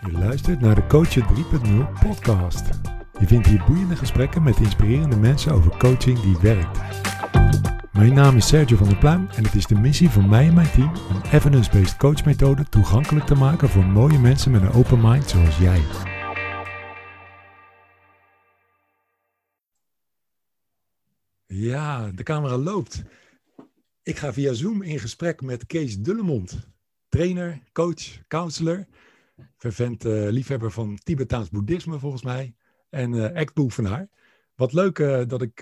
Je luistert naar de Coachen 3.0 podcast. Je vindt hier boeiende gesprekken met inspirerende mensen over coaching die werkt. Mijn naam is Sergio van der Pluim en het is de missie van mij en mijn team om evidence-based coachmethode toegankelijk te maken voor mooie mensen met een open mind zoals jij. Ja, de camera loopt. Ik ga via Zoom in gesprek met Kees Dullemond, trainer, coach, counselor, vervent uh, liefhebber van Tibetaans boeddhisme volgens mij en uh, actbeoefenaar. Wat leuk uh, dat ik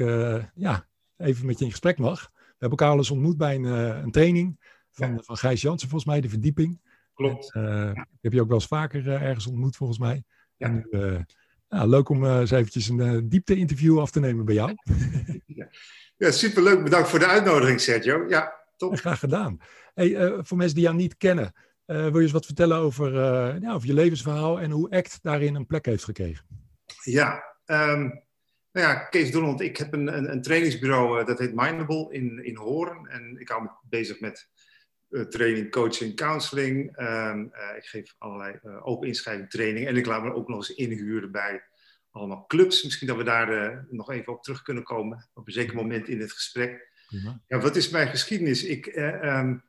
ja, even met je in gesprek mag. We hebben elkaar al eens ontmoet bij een, een training van, ja. van Gijs Jansen volgens mij, de verdieping. Klopt. En, ik heb je ook wel eens vaker ergens ontmoet volgens mij. Ja. En nou, leuk om eens eventjes een diepte-interview af te nemen bij jou. ja. Ja, superleuk. Bedankt voor de uitnodiging, Sergio. Ja, top. Graag gedaan. Hey, uh, voor mensen die jou niet kennen, uh, wil je eens wat vertellen over, uh, ja, over je levensverhaal en hoe ACT daarin een plek heeft gekregen? Ja, um, nou ja, Kees Donald, ik heb een, een, een trainingsbureau dat heet Mindable in, in Horen. En ik hou me bezig met training, coaching, counseling. Um, ik geef allerlei open inschrijving training en ik laat me ook nog eens inhuren bij allemaal clubs. Misschien dat we daar uh, nog even op terug kunnen komen op een zeker moment in het gesprek. Ja, ja wat is mijn geschiedenis? Ik, uh, um,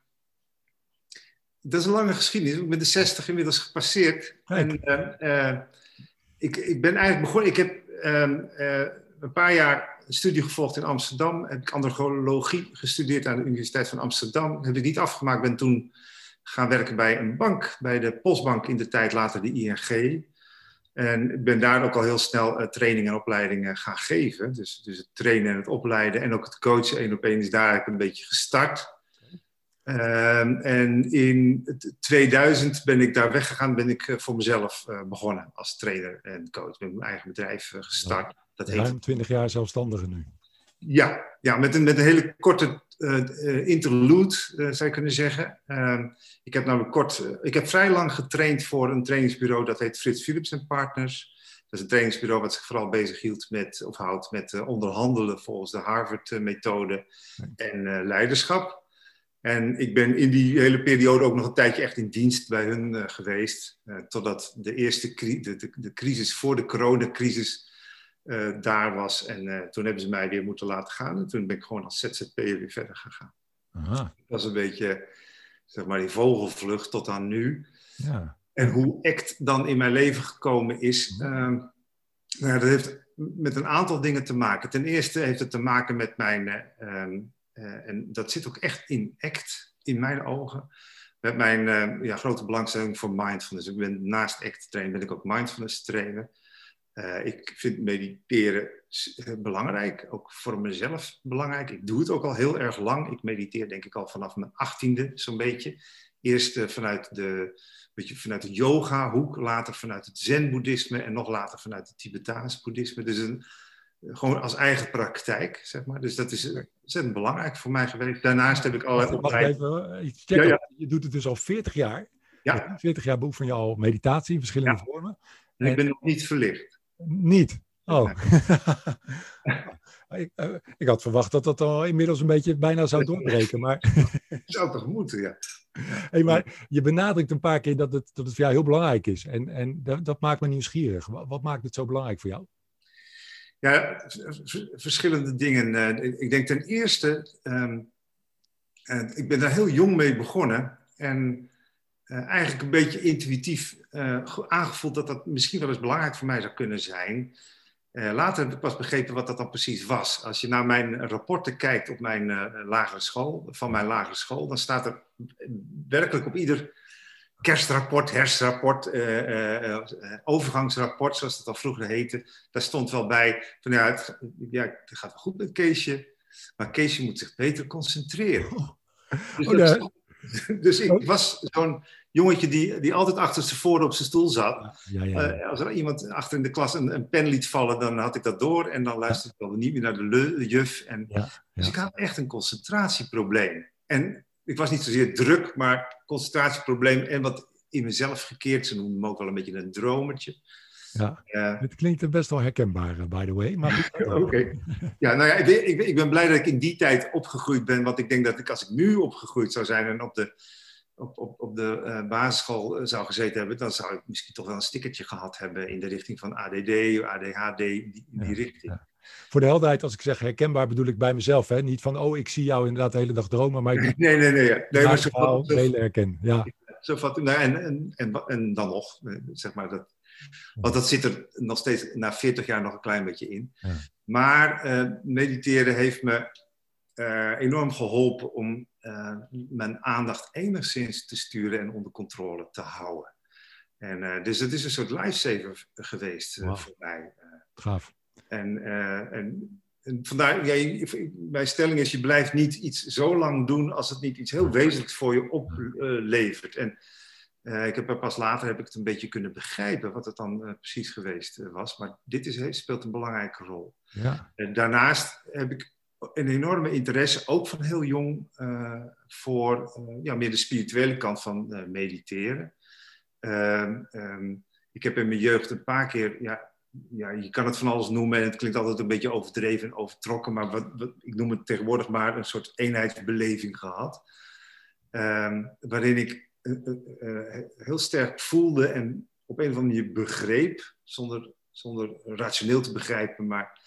dat is een lange geschiedenis. Ik ben de 60 inmiddels gepasseerd. En, uh, ik, ik ben eigenlijk begonnen. Ik heb um, een paar jaar een studie gevolgd in Amsterdam. Heb ik andrologie gestudeerd aan de Universiteit van Amsterdam. Heb ik niet afgemaakt. Ben toen gaan werken bij een bank, bij de Postbank in de tijd, later de ING. En ik ben daar ook al heel snel uh, trainingen en opleidingen gaan geven. Dus, dus het trainen en het opleiden en ook het coachen één op één is daar eigenlijk een beetje gestart. Um, en in 2000 ben ik daar weggegaan, ben ik uh, voor mezelf uh, begonnen als trainer en coach. Met mijn eigen bedrijf gestart. Dat Ruim heet... 20 jaar zelfstandige nu. Ja, ja met, een, met een hele korte uh, interlude, uh, zou je kunnen zeggen. Uh, ik heb namelijk kort, ik heb vrij lang getraind voor een trainingsbureau dat heet Frits Philips Partners. Dat is een trainingsbureau wat zich vooral bezighield met, of houdt met onderhandelen volgens de Harvard-methode en leiderschap. En ik ben in die hele periode ook nog een tijdje echt in dienst bij hun geweest. totdat de eerste de, de crisis voor de coronacrisis uh, daar was. En uh, toen hebben ze mij weer moeten laten gaan. En toen ben ik gewoon als ZZP'er weer verder gegaan. Aha. Dat was een beetje, zeg maar, die vogelvlucht tot aan nu. Ja. En hoe ACT dan in mijn leven gekomen is, uh, nou ja, dat heeft met een aantal dingen te maken. Ten eerste heeft het te maken met mijn, um, en dat zit ook echt in ACT, in mijn ogen, met mijn ja, grote belangstelling voor mindfulness. Ik ben naast ACT trainer, ben ik ook mindfulness trainer. Uh, ik vind mediteren belangrijk, ook voor mezelf belangrijk. Ik doe het ook al heel erg lang. Ik mediteer denk ik al vanaf mijn achttiende zo'n beetje. Eerst uh, vanuit de, beetje vanuit de yoga-hoek, later vanuit het zen-boeddhisme en nog later vanuit het Tibetaans boeddhisme. Dus een, gewoon als eigen praktijk, zeg maar. Dus dat is ontzettend belangrijk voor mij geweest. Daarnaast heb ik allerlei opleidingen. Ja, ja. Je doet het dus al 40 jaar. Ja. 40 jaar beoefen je al meditatie in verschillende vormen. En ik ben nog niet verlicht. Niet? Oh. ik, uh, ik, had verwacht dat dat al inmiddels een beetje bijna zou doorbreken, maar... zou toch moeten, ja. Hey, maar je benadrukt een paar keer dat het, dat het voor jou heel belangrijk is. En, en dat, dat maakt me nieuwsgierig. Wat, wat, maakt het zo belangrijk voor jou? Ja, verschillende dingen. Uh, ik denk ten eerste, um, uh, ik ben daar heel jong mee begonnen. En uh, eigenlijk een beetje intuïtief uh, aangevoeld dat dat misschien wel eens belangrijk voor mij zou kunnen zijn. Uh, later heb ik pas begrepen wat dat dan precies was. Als je naar mijn rapporten kijkt op mijn lagere school, van mijn lagere school, dan staat er werkelijk op ieder kerstrapport, herfstrapport, overgangsrapport, zoals dat al vroeger heette, daar stond wel bij van ja, het, ja, het gaat wel goed met Keesje, maar Keesje moet zich beter concentreren. Oh. Dus, oh, dat, dus ik was zo'n jongetje die, die altijd voren op zijn stoel zat. Ja, ja, uh, als er iemand achter in de klas een, een, pen liet vallen, dan had ik dat door. En dan luisterde ik wel niet meer naar de, le, de juf. En, Dus ik had echt een concentratieprobleem. En ik was niet zozeer druk, maar concentratieprobleem en wat in mezelf gekeerd. Ze noemden me ook wel een beetje een dromertje. Ja, uh, het klinkt best wel herkenbaar, by the way. Oké. Ja, nou ja, ik, ik, ben blij dat ik in die tijd opgegroeid ben. Want ik denk dat ik, als ik nu opgegroeid zou zijn en op de, op, op, op de uh, basisschool zou gezeten hebben, dan zou ik misschien toch wel een stickertje gehad hebben in de richting van ADD, ADHD, die, die richting. Voor de helderheid, als ik zeg herkenbaar, bedoel ik bij mezelf. Hè? Niet van, oh, ik zie jou inderdaad de hele dag dromen, maar ik nee, nee, nee. nee maar zo herken. Ja. Zo van, nou, en, en, en, en dan nog, eh, zeg maar, dat, want dat zit er nog steeds na 40 jaar nog een klein beetje in. Ja. Maar uh, mediteren heeft me uh, enorm geholpen om uh, mijn aandacht enigszins te sturen en onder controle te houden. En, dus het is een soort lifesaver geweest wow. voor mij. Gaaf. En, en, en vandaar, ja, mijn stelling is, je blijft niet iets zo lang doen als het niet iets heel wezenlijks voor je oplevert. en uh, ik heb pas later heb ik het een beetje kunnen begrijpen wat het dan uh, precies geweest uh, was. Maar dit is, speelt een belangrijke rol. Ja. daarnaast heb ik een enorme interesse, ook van heel jong, voor ja, meer de spirituele kant van mediteren. Ehm, ehm, ik heb in mijn jeugd een paar keer, ja, ja, je kan het van alles noemen en het klinkt altijd een beetje overdreven en overtrokken, maar wat, wat, ik noem het tegenwoordig maar een soort eenheidsbeleving gehad. Ehm, waarin ik heel sterk voelde en op een of andere manier begreep, zonder, zonder rationeel te begrijpen, maar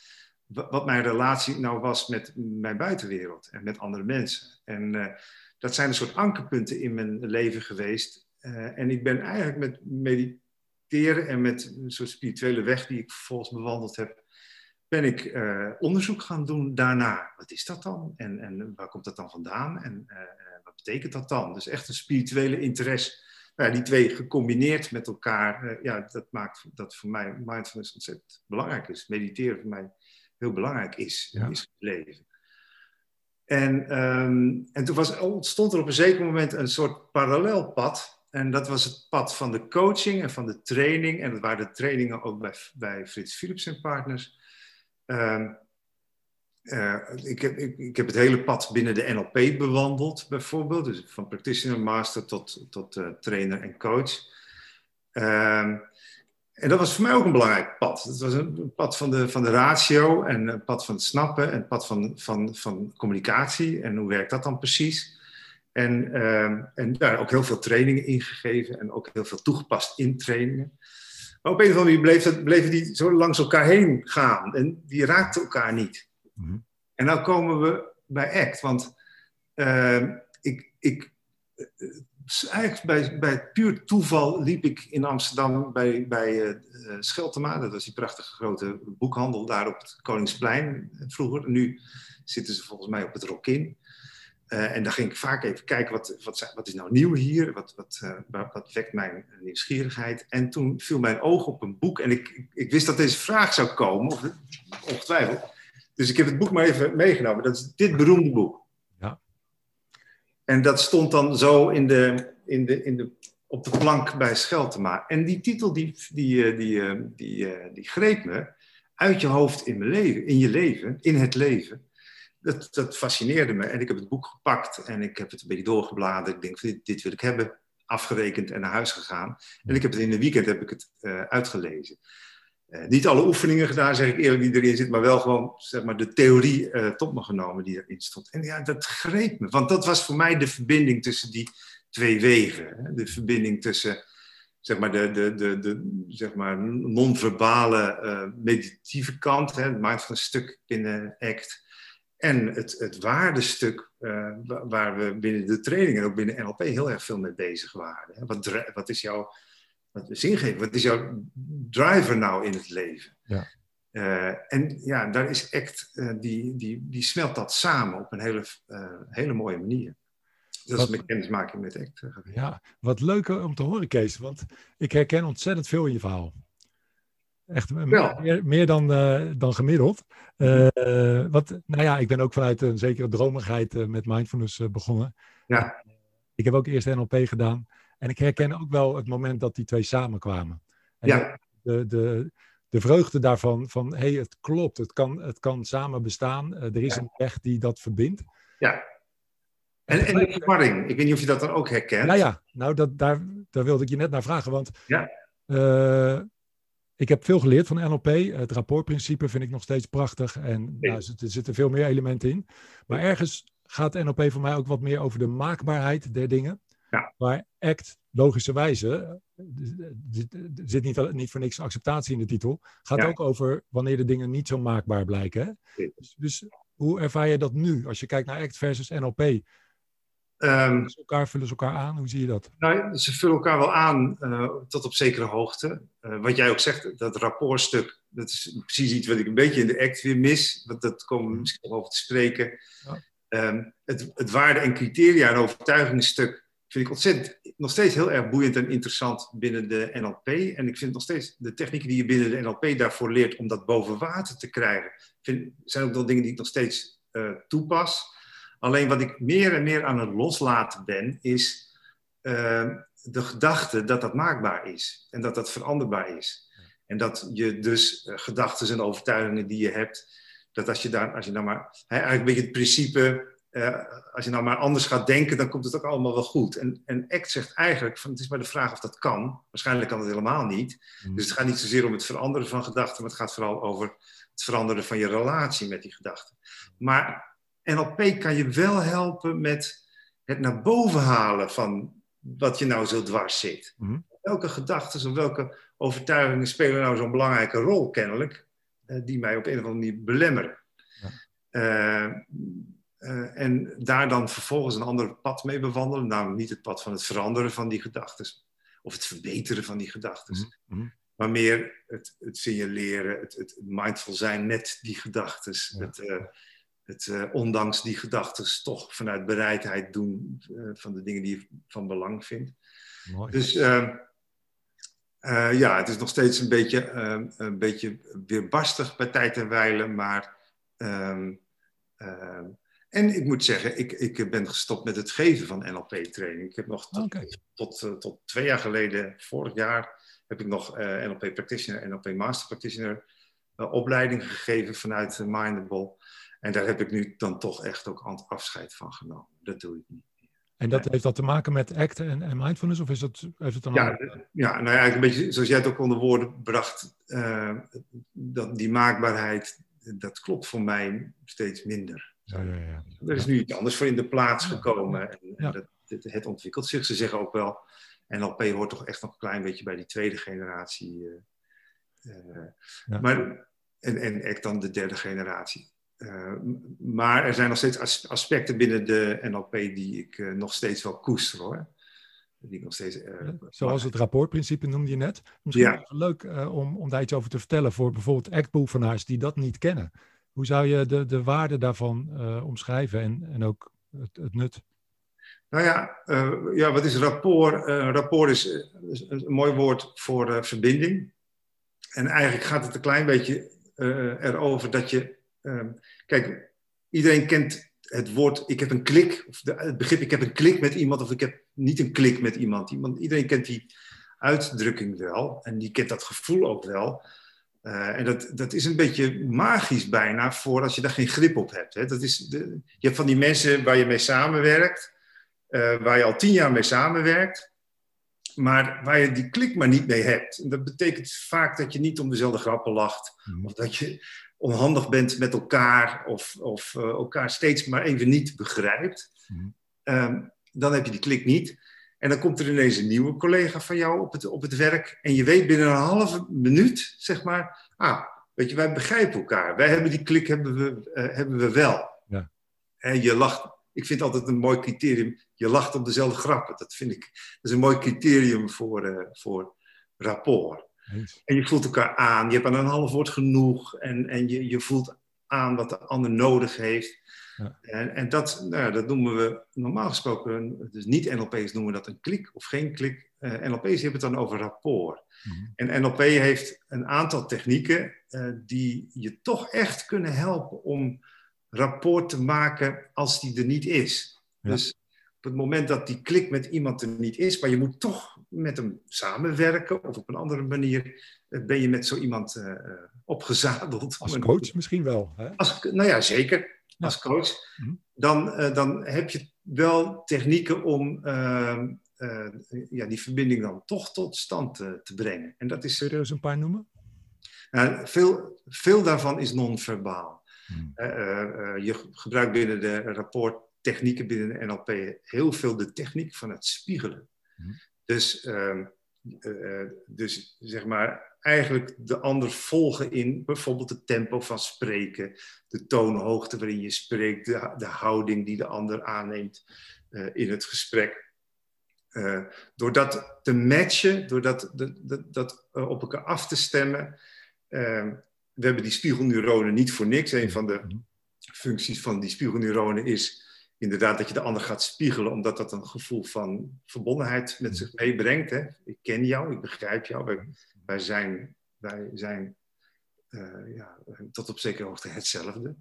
wat mijn relatie nou was met mijn buitenwereld en met andere mensen. En dat zijn een soort ankerpunten in mijn leven geweest. en ik ben eigenlijk met mediteren en met een soort spirituele weg die ik vervolgens bewandeld heb, ben ik onderzoek gaan doen daarna. Wat is dat dan? En, en waar komt dat dan vandaan? En betekent dat dan? Dus echt een spirituele interesse. Nou ja, die twee gecombineerd met elkaar, uh, ja, dat maakt dat voor mij mindfulness ontzettend belangrijk is. Mediteren voor mij heel belangrijk is in het leven. En, um, en toen was, ontstond er op een zeker moment een soort parallelpad. En dat was het pad van de coaching en van de training. En dat waren de trainingen ook bij, bij Frits Philips en Partners. Um, uh, ik, heb, ik, ik, heb het hele pad binnen de NLP bewandeld, bijvoorbeeld. Dus van practitioner master tot, tot uh, trainer en coach. Uh, en dat was voor mij ook een belangrijk pad. Het was een pad van de, van de ratio en een pad van het snappen en een pad van, van, van communicatie. En hoe werkt dat dan precies? En, ehm, en daar ook heel veel trainingen ingegeven en ook heel veel toegepast in trainingen. Maar op een of andere manier bleef bleven die zo langs elkaar heen gaan en die raakten elkaar niet. Mhm. En dan komen we bij ACT, want uh, ik, ik, uh, eigenlijk bij, bij puur toeval liep ik in Amsterdam bij, bij uh, Scheltema, dat was die prachtige grote boekhandel daar op het Koningsplein vroeger. Nu zitten ze volgens mij op het Rokin. Uh, en daar ging ik vaak even kijken, wat, wat, wat is nou nieuw hier? Wat, wat, wat, wekt mijn nieuwsgierigheid? En toen viel mijn oog op een boek. En ik, ik wist dat deze vraag zou komen, of, ongetwijfeld. Dus ik heb het boek maar even meegenomen. Dat is dit beroemde boek. Ja. En dat stond dan zo in de, in de, in de, op de plank bij Scheltema. En die titel die, die, eh, die, eh, die, die, eh, die greep me uit je hoofd in, mijn leven, in je leven, in het leven. Dat, dat fascineerde me. En ik heb het boek gepakt en ik heb het een beetje doorgebladerd. Ik denk, dit, dit wil ik hebben. Afgerekend en naar huis gegaan. En ik heb het in de weekend heb ik het uh, uitgelezen. Uh, niet alle oefeningen gedaan, zeg ik eerlijk, die erin zit, maar wel gewoon zeg maar, de theorie uh, tot me genomen die erin stond. En ja, dat greep me, want dat was voor mij de verbinding tussen die twee wegen. Hè? De verbinding tussen zeg maar, de, de, de, de zeg maar, non-verbale uh, meditieve kant, hè, het mindfulness stuk binnen ACT, en het, het waardestuk waar we binnen de training en ook binnen NLP heel erg veel mee bezig waren. Wat, wat is jouw wat zin Wat is jouw driver nou in het leven? Ja. Uh, en ja, daar is ACT, uh, die, die, die smelt dat samen op een hele, uh, hele mooie manier. Dat wat, is mijn kennismaking met ACT. Ja, wat leuk om te horen, Kees. Want ik herken ontzettend veel in je verhaal. Echt meer, meer, dan, dan gemiddeld. wat, nou ja, ik ben ook vanuit een zekere dromigheid met mindfulness begonnen. Ja. Ik heb ook eerst NLP gedaan. En ik herken ook wel het moment dat die twee samenkwamen. En ja. De, de, de vreugde daarvan, van hé, hey, het klopt, het kan, het kan samen bestaan. Uh, er is een weg die dat verbindt. Ja. En, en de verwarring, ik weet niet of je dat dan ook herkent. Nou ja, nou dat, daar, daar wilde ik je net naar vragen, want ja. Uh, ik heb veel geleerd van NLP. Het rapportprincipe vind ik nog steeds prachtig. En nou, er zitten veel meer elementen in. Maar ergens gaat NLP voor mij ook wat meer over de maakbaarheid der dingen. Ja. Waar ACT, logischerwijze, er zit niet, niet voor niks acceptatie in de titel, gaat ook over wanneer de dingen niet zo maakbaar blijken. Hè? Dus, dus, hoe ervaar je dat nu, als je kijkt naar ACT versus NLP? Um, ze elkaar, vullen ze elkaar aan? Hoe zie je dat? Nou, ze vullen elkaar wel aan uh, tot op zekere hoogte. Uh, wat jij ook zegt, dat rapportstuk, dat is precies iets wat ik een beetje in de act weer mis. Want dat komen we mhm. misschien over te spreken. Ja. Um, het, het waarde- en criteria- en overtuigingsstuk vind ik ontzettend, nog steeds heel erg boeiend en interessant binnen de NLP. En ik vind nog steeds de technieken die je binnen de NLP daarvoor leert om dat boven water te krijgen, vind, zijn ook nog dingen die ik nog steeds uh, toepas. Alleen wat ik meer en meer aan het loslaten ben, is uh, de gedachte dat dat maakbaar is en dat dat veranderbaar is. En dat je dus uh, gedachten en overtuigingen die je hebt, dat als je daar, als je nou maar, eigenlijk een beetje het principe uh, als je nou maar anders gaat denken, dan komt het ook allemaal wel goed. En, en ACT zegt eigenlijk, van, het is maar de vraag of dat kan. Waarschijnlijk kan het helemaal niet. Mm. Dus het gaat niet zozeer om het veranderen van gedachten, maar het gaat vooral over het veranderen van je relatie met die gedachten. Maar NLP kan je wel helpen met het naar boven halen van wat je nou zo dwars zit. Mm. Welke gedachten of welke overtuigingen spelen nou zo'n belangrijke rol kennelijk, uh, die mij op een of andere manier belemmeren. Ja. Uh, uh, en daar dan vervolgens een ander pad mee bewandelen. Namelijk niet het pad van het veranderen van die gedachten. Of het verbeteren van die gedachten. Mm -hmm. Maar meer het, het signaleren, het, het, mindful zijn met die gedachten. Ja. Het, uh, het uh, ondanks die gedachten toch vanuit bereidheid doen van de dingen die je van belang vindt. Mooi. Dus ehm, ja, het is nog steeds een beetje, ehm, een beetje weerbarstig bij tijd en wijlen. Maar um, en ik moet zeggen, ik, ik ben gestopt met het geven van NLP-training. Ik heb nog tot, tot, eh, tot, twee jaar geleden, vorig jaar, heb ik nog uh, NLP Practitioner, NLP Master Practitioner uh, opleiding gegeven vanuit Mindable. En daar heb ik nu dan toch echt ook afscheid van genomen. Dat doe ik niet. En dat heeft dat te maken met ACT en, en mindfulness? Of is dat, heeft het dan ja, ja, nou ja, eigenlijk een beetje zoals jij het ook onder woorden bracht. dat die maakbaarheid, dat klopt voor mij steeds minder. Ja, ja, ja. Er is nu iets anders voor in de plaats gekomen. En, en dat, het, het, ontwikkelt zich. Ze zeggen ook wel, NLP hoort toch echt nog een klein beetje bij die tweede generatie. Uh, uh, maar, en, en echt dan de derde generatie. Uh, maar er zijn nog steeds aspecten binnen de NLP die ik nog steeds wel koester hoor. Die ik nog steeds, Zoals het rapportprincipe noemde je net. Misschien ja. leuk om, om daar iets over te vertellen voor bijvoorbeeld act die dat niet kennen. Hoe zou je de, de waarde daarvan uh, omschrijven en, en ook het, het nut? Nou ja, uh, ja, wat is rapport? Uh, rapport is, is, een mooi woord voor verbinding. En eigenlijk gaat het een klein beetje erover dat je. Ehm, kijk, iedereen kent het woord ik heb een klik, of de, het begrip ik heb een klik met iemand, of ik heb niet een klik met iemand. iemand iedereen kent die uitdrukking wel en die kent dat gevoel ook wel. Uh, en dat, dat is een beetje magisch bijna voor als je daar geen grip op hebt. Hè. Dat is de, je hebt van die mensen waar je mee samenwerkt, uh, waar je al tien jaar mee samenwerkt, maar waar je die klik maar niet mee hebt. En dat betekent vaak dat je niet om dezelfde grappen lacht, mm. of dat je onhandig bent met elkaar, of, of uh, elkaar steeds maar even niet begrijpt. Mm. Um, dan heb je die klik niet. En dan komt er ineens een nieuwe collega van jou op het, op het werk. En je weet binnen een halve minuut, zeg maar, ah, weet je, wij begrijpen elkaar. Wij hebben die klik, hebben we, uh, hebben we wel. Ja. En je lacht, ik vind altijd een mooi criterium, je lacht op dezelfde grappen. Dat vind ik, dat is een mooi criterium voor, uh, voor rapport. En je voelt elkaar aan, je hebt aan een half woord genoeg. En, en je, je voelt aan wat de ander nodig heeft. En, en dat, nou, dat noemen we normaal gesproken, dus niet-NLP's noemen dat een klik of geen klik. Uh, NLP's hebben het dan over rapport. Mhm. En NLP heeft een aantal technieken uh, die je toch echt kunnen helpen om rapport te maken als die er niet is. Dus op het moment dat die klik met iemand er niet is, maar je moet toch met hem samenwerken of op een andere manier ben je met zo iemand opgezadeld. Als coach misschien wel. Hè? Als, nou ja, zeker als coach, mhm. dan, dan heb je wel technieken om uh, ja, die verbinding dan toch tot stand te, brengen. En dat is, Kun je er eens een paar noemen? Nou, veel, veel daarvan is non-verbaal. Hmm. je gebruikt binnen de rapporttechnieken binnen de NLP heel veel de techniek van het spiegelen. Hmm. Dus, ehm, dus zeg maar, eigenlijk de ander volgen in bijvoorbeeld het tempo van spreken, de toonhoogte waarin je spreekt, de, de houding die de ander aanneemt in het gesprek. Uh, door dat te matchen, door dat, dat, dat, op elkaar af te stemmen. Uh, we hebben die spiegelneuronen niet voor niks. Een van de functies van die spiegelneuronen is inderdaad dat je de ander gaat spiegelen, omdat dat een gevoel van verbondenheid met zich meebrengt. Hè? Ik ken jou, ik begrijp jou, wij, wij zijn, wij zijn eh, ja, tot op zekere hoogte hetzelfde.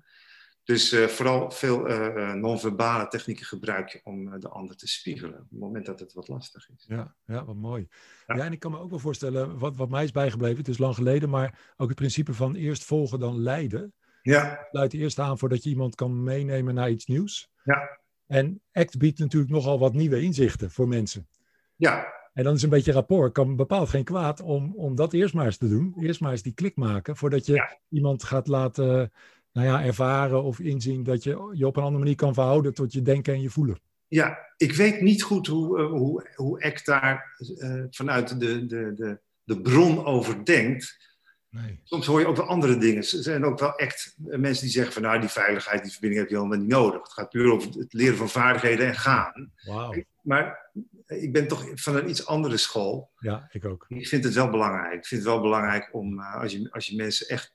Dus uh, vooral veel uh, non-verbale technieken gebruik je om de ander te spiegelen. Op het moment dat het wat lastig is. Ja, ja wat mooi. Ja. ja. en ik kan me ook wel voorstellen, wat, wat mij is bijgebleven, het is lang geleden, maar ook het principe van eerst volgen dan leiden. Ja. Sluit eerst aan voordat je iemand kan meenemen naar iets nieuws. Ja. En ACT biedt natuurlijk nogal wat nieuwe inzichten voor mensen. Ja. En dan is een beetje rapport, kan bepaald geen kwaad om, om dat eerst maar eens te doen. Eerst maar eens die klik maken, voordat je ja. iemand gaat laten nou ja, ervaren of inzien dat je je op een andere manier kan verhouden tot je denken en je voelen. Ja, ik weet niet goed hoe, uh, hoe, hoe Eck daar uh, vanuit de, de, de, de bron over denkt. Nee. Soms hoor je ook wel andere dingen. Er zijn ook wel echt mensen die zeggen van nou, die veiligheid, die verbinding heb je helemaal niet nodig. Het gaat puur over het leren van vaardigheden en gaan. Wow. Maar ik ben toch van een iets andere school. Ja, ik ook. Ik vind het wel belangrijk. Ik vind het wel belangrijk om, uh, als, je, als je mensen echt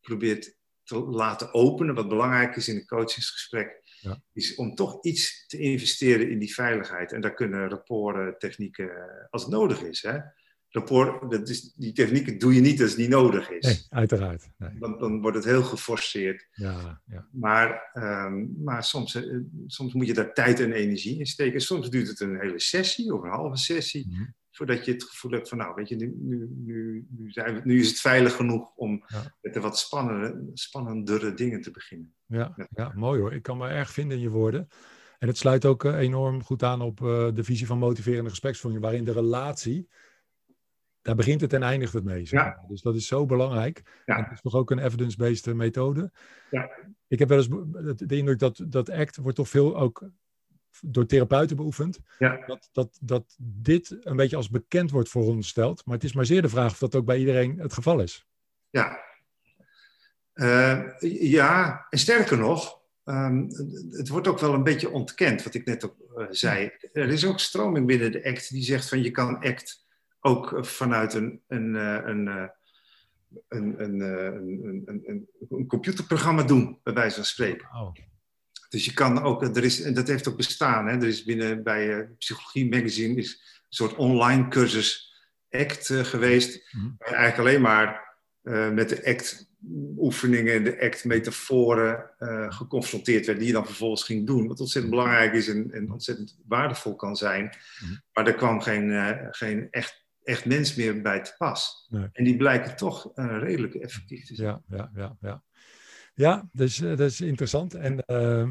probeert te laten openen. Wat belangrijk is in een coachingsgesprek, ja. is om toch iets te investeren in die veiligheid. En daar kunnen rapporten, technieken, als het nodig is. Hè? Rapport, dat is, die technieken doe je niet als niet nodig is. Nee, uiteraard. Nee. Dan, dan wordt het heel geforceerd. Ja, ja. Maar, um, maar soms, uh, soms moet je daar tijd en energie in steken. Soms duurt het een hele sessie of een halve sessie. Mm-hmm. Voordat je het gevoel hebt van, nou, weet je, nu, nu, nu, nu, zijn we, nu is het veilig genoeg om Ja. met de wat spannende, spannendere dingen te beginnen. Ja, ja, mooi hoor. Ik kan me erg vinden in je woorden. En het sluit ook uh, enorm goed aan op uh, de visie van motiverende gespreksvoering, waarin de relatie, daar begint het en eindigt het mee. Zeg. Ja. Dus dat is zo belangrijk. Ja. En het is toch ook een evidence-based methode. Ja. Ik heb wel eens de indruk dat dat ACT wordt toch veel ook door therapeuten beoefend. Ja. Dat, dat, dat dit een beetje als bekend wordt voorondersteld. Maar het is maar zeer de vraag of dat ook bij iedereen het geval is. Ja, uh, ja. en sterker nog, um, het wordt ook wel een beetje ontkend, wat ik net ook uh, zei. Er is ook stroming binnen de ACT die zegt van je kan ACT ook vanuit een, een, uh, een, een, een, een, een, een computerprogramma doen, bij wijze van spreken. Oh. Dus je kan ook, er is, en dat heeft ook bestaan, hè, er is binnen bij Psychologie Magazine is een soort online cursus ACT geweest. Waar je eigenlijk alleen maar met de ACT oefeningen, de ACT metaforen geconfronteerd werd, die je dan vervolgens ging doen. Wat ontzettend belangrijk is en, en ontzettend waardevol kan zijn. Mm-hmm. Maar er kwam geen, geen echt, echt mens meer bij te pas. Nee. En die blijken toch redelijk effectief te zijn. Ja, ja, ja, ja. Ja, dus, uh, dat is interessant. En uh,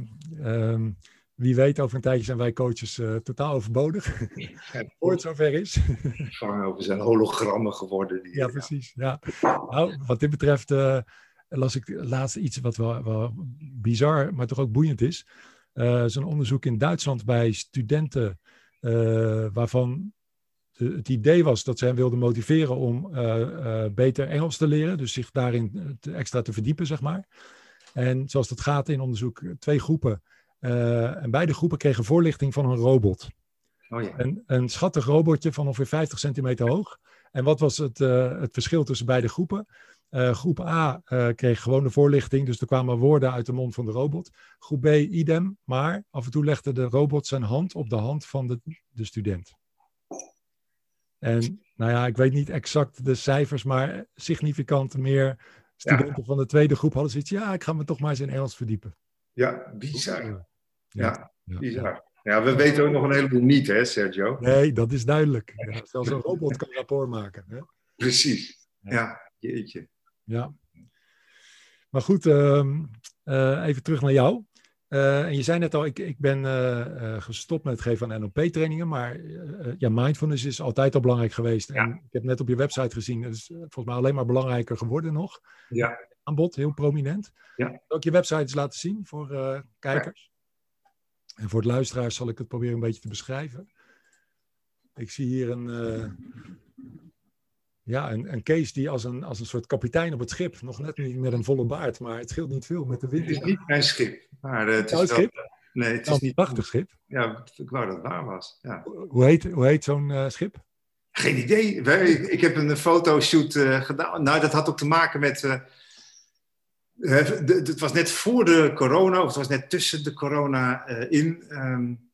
uh, wie weet, over een tijdje zijn wij coaches uh, totaal overbodig. Voor het zover is. we zijn hologrammen geworden. Die, ja, precies. Ja. Nou, wat dit betreft las ik laatst iets wat wel, wel bizar, maar toch ook boeiend is. Zo'n onderzoek in Duitsland bij studenten waarvan het idee was dat ze hen wilden motiveren om uh, beter Engels te leren. Dus zich daarin extra te verdiepen, zeg maar. En zoals dat gaat in onderzoek, twee groepen. En beide groepen kregen voorlichting van een robot. Oh ja. een, een schattig robotje van ongeveer 50 centimeter hoog. En wat was het, uh, het verschil tussen beide groepen? Uh, groep A kreeg gewoon de voorlichting, dus er kwamen woorden uit de mond van de robot. Groep B idem, maar af en toe legde de robot zijn hand op de hand van de, de student. En nou ja, ik weet niet exact de cijfers, maar significant meer studenten ja. van de tweede groep hadden zoiets. Ja, ik ga me toch maar eens in Engels verdiepen. Ja, bizar. Ja, ja, ja bizar. Ja, we weten ook nog een heleboel niet, hè, Sergio? Nee, dat is duidelijk. Zelfs een robot kan rapport maken. Hè? Precies. Ja, jeetje. Ja. Maar goed, uh, uh, even terug naar jou. Eh, en je zei net al, ik, ik ben gestopt met het geven van NLP-trainingen, maar ja, mindfulness is altijd al belangrijk geweest. En ik heb net op je website gezien, het is volgens mij alleen maar belangrijker geworden nog. Ja. Aanbod, heel prominent. Ja. Ook je website eens laten zien voor kijkers. En voor de luisteraars zal ik het proberen een beetje te beschrijven. Ik zie hier een, ja, een, een Kees die als een, als een soort kapitein op het schip, nog net niet met een volle baard, maar het scheelt niet veel met de wind. Het is niet mijn schip, maar uh, het is wel, schip? Nee, het is niet... Een prachtig schip. Ja, ik wou dat het waar was. Ja. Hoe heet, hoe heet zo'n uh, schip? Geen idee. Wij, ik heb een fotoshoot uh, gedaan. Nou, dat had ook te maken met... het was net voor de corona, of het was net tussen de corona in. Um,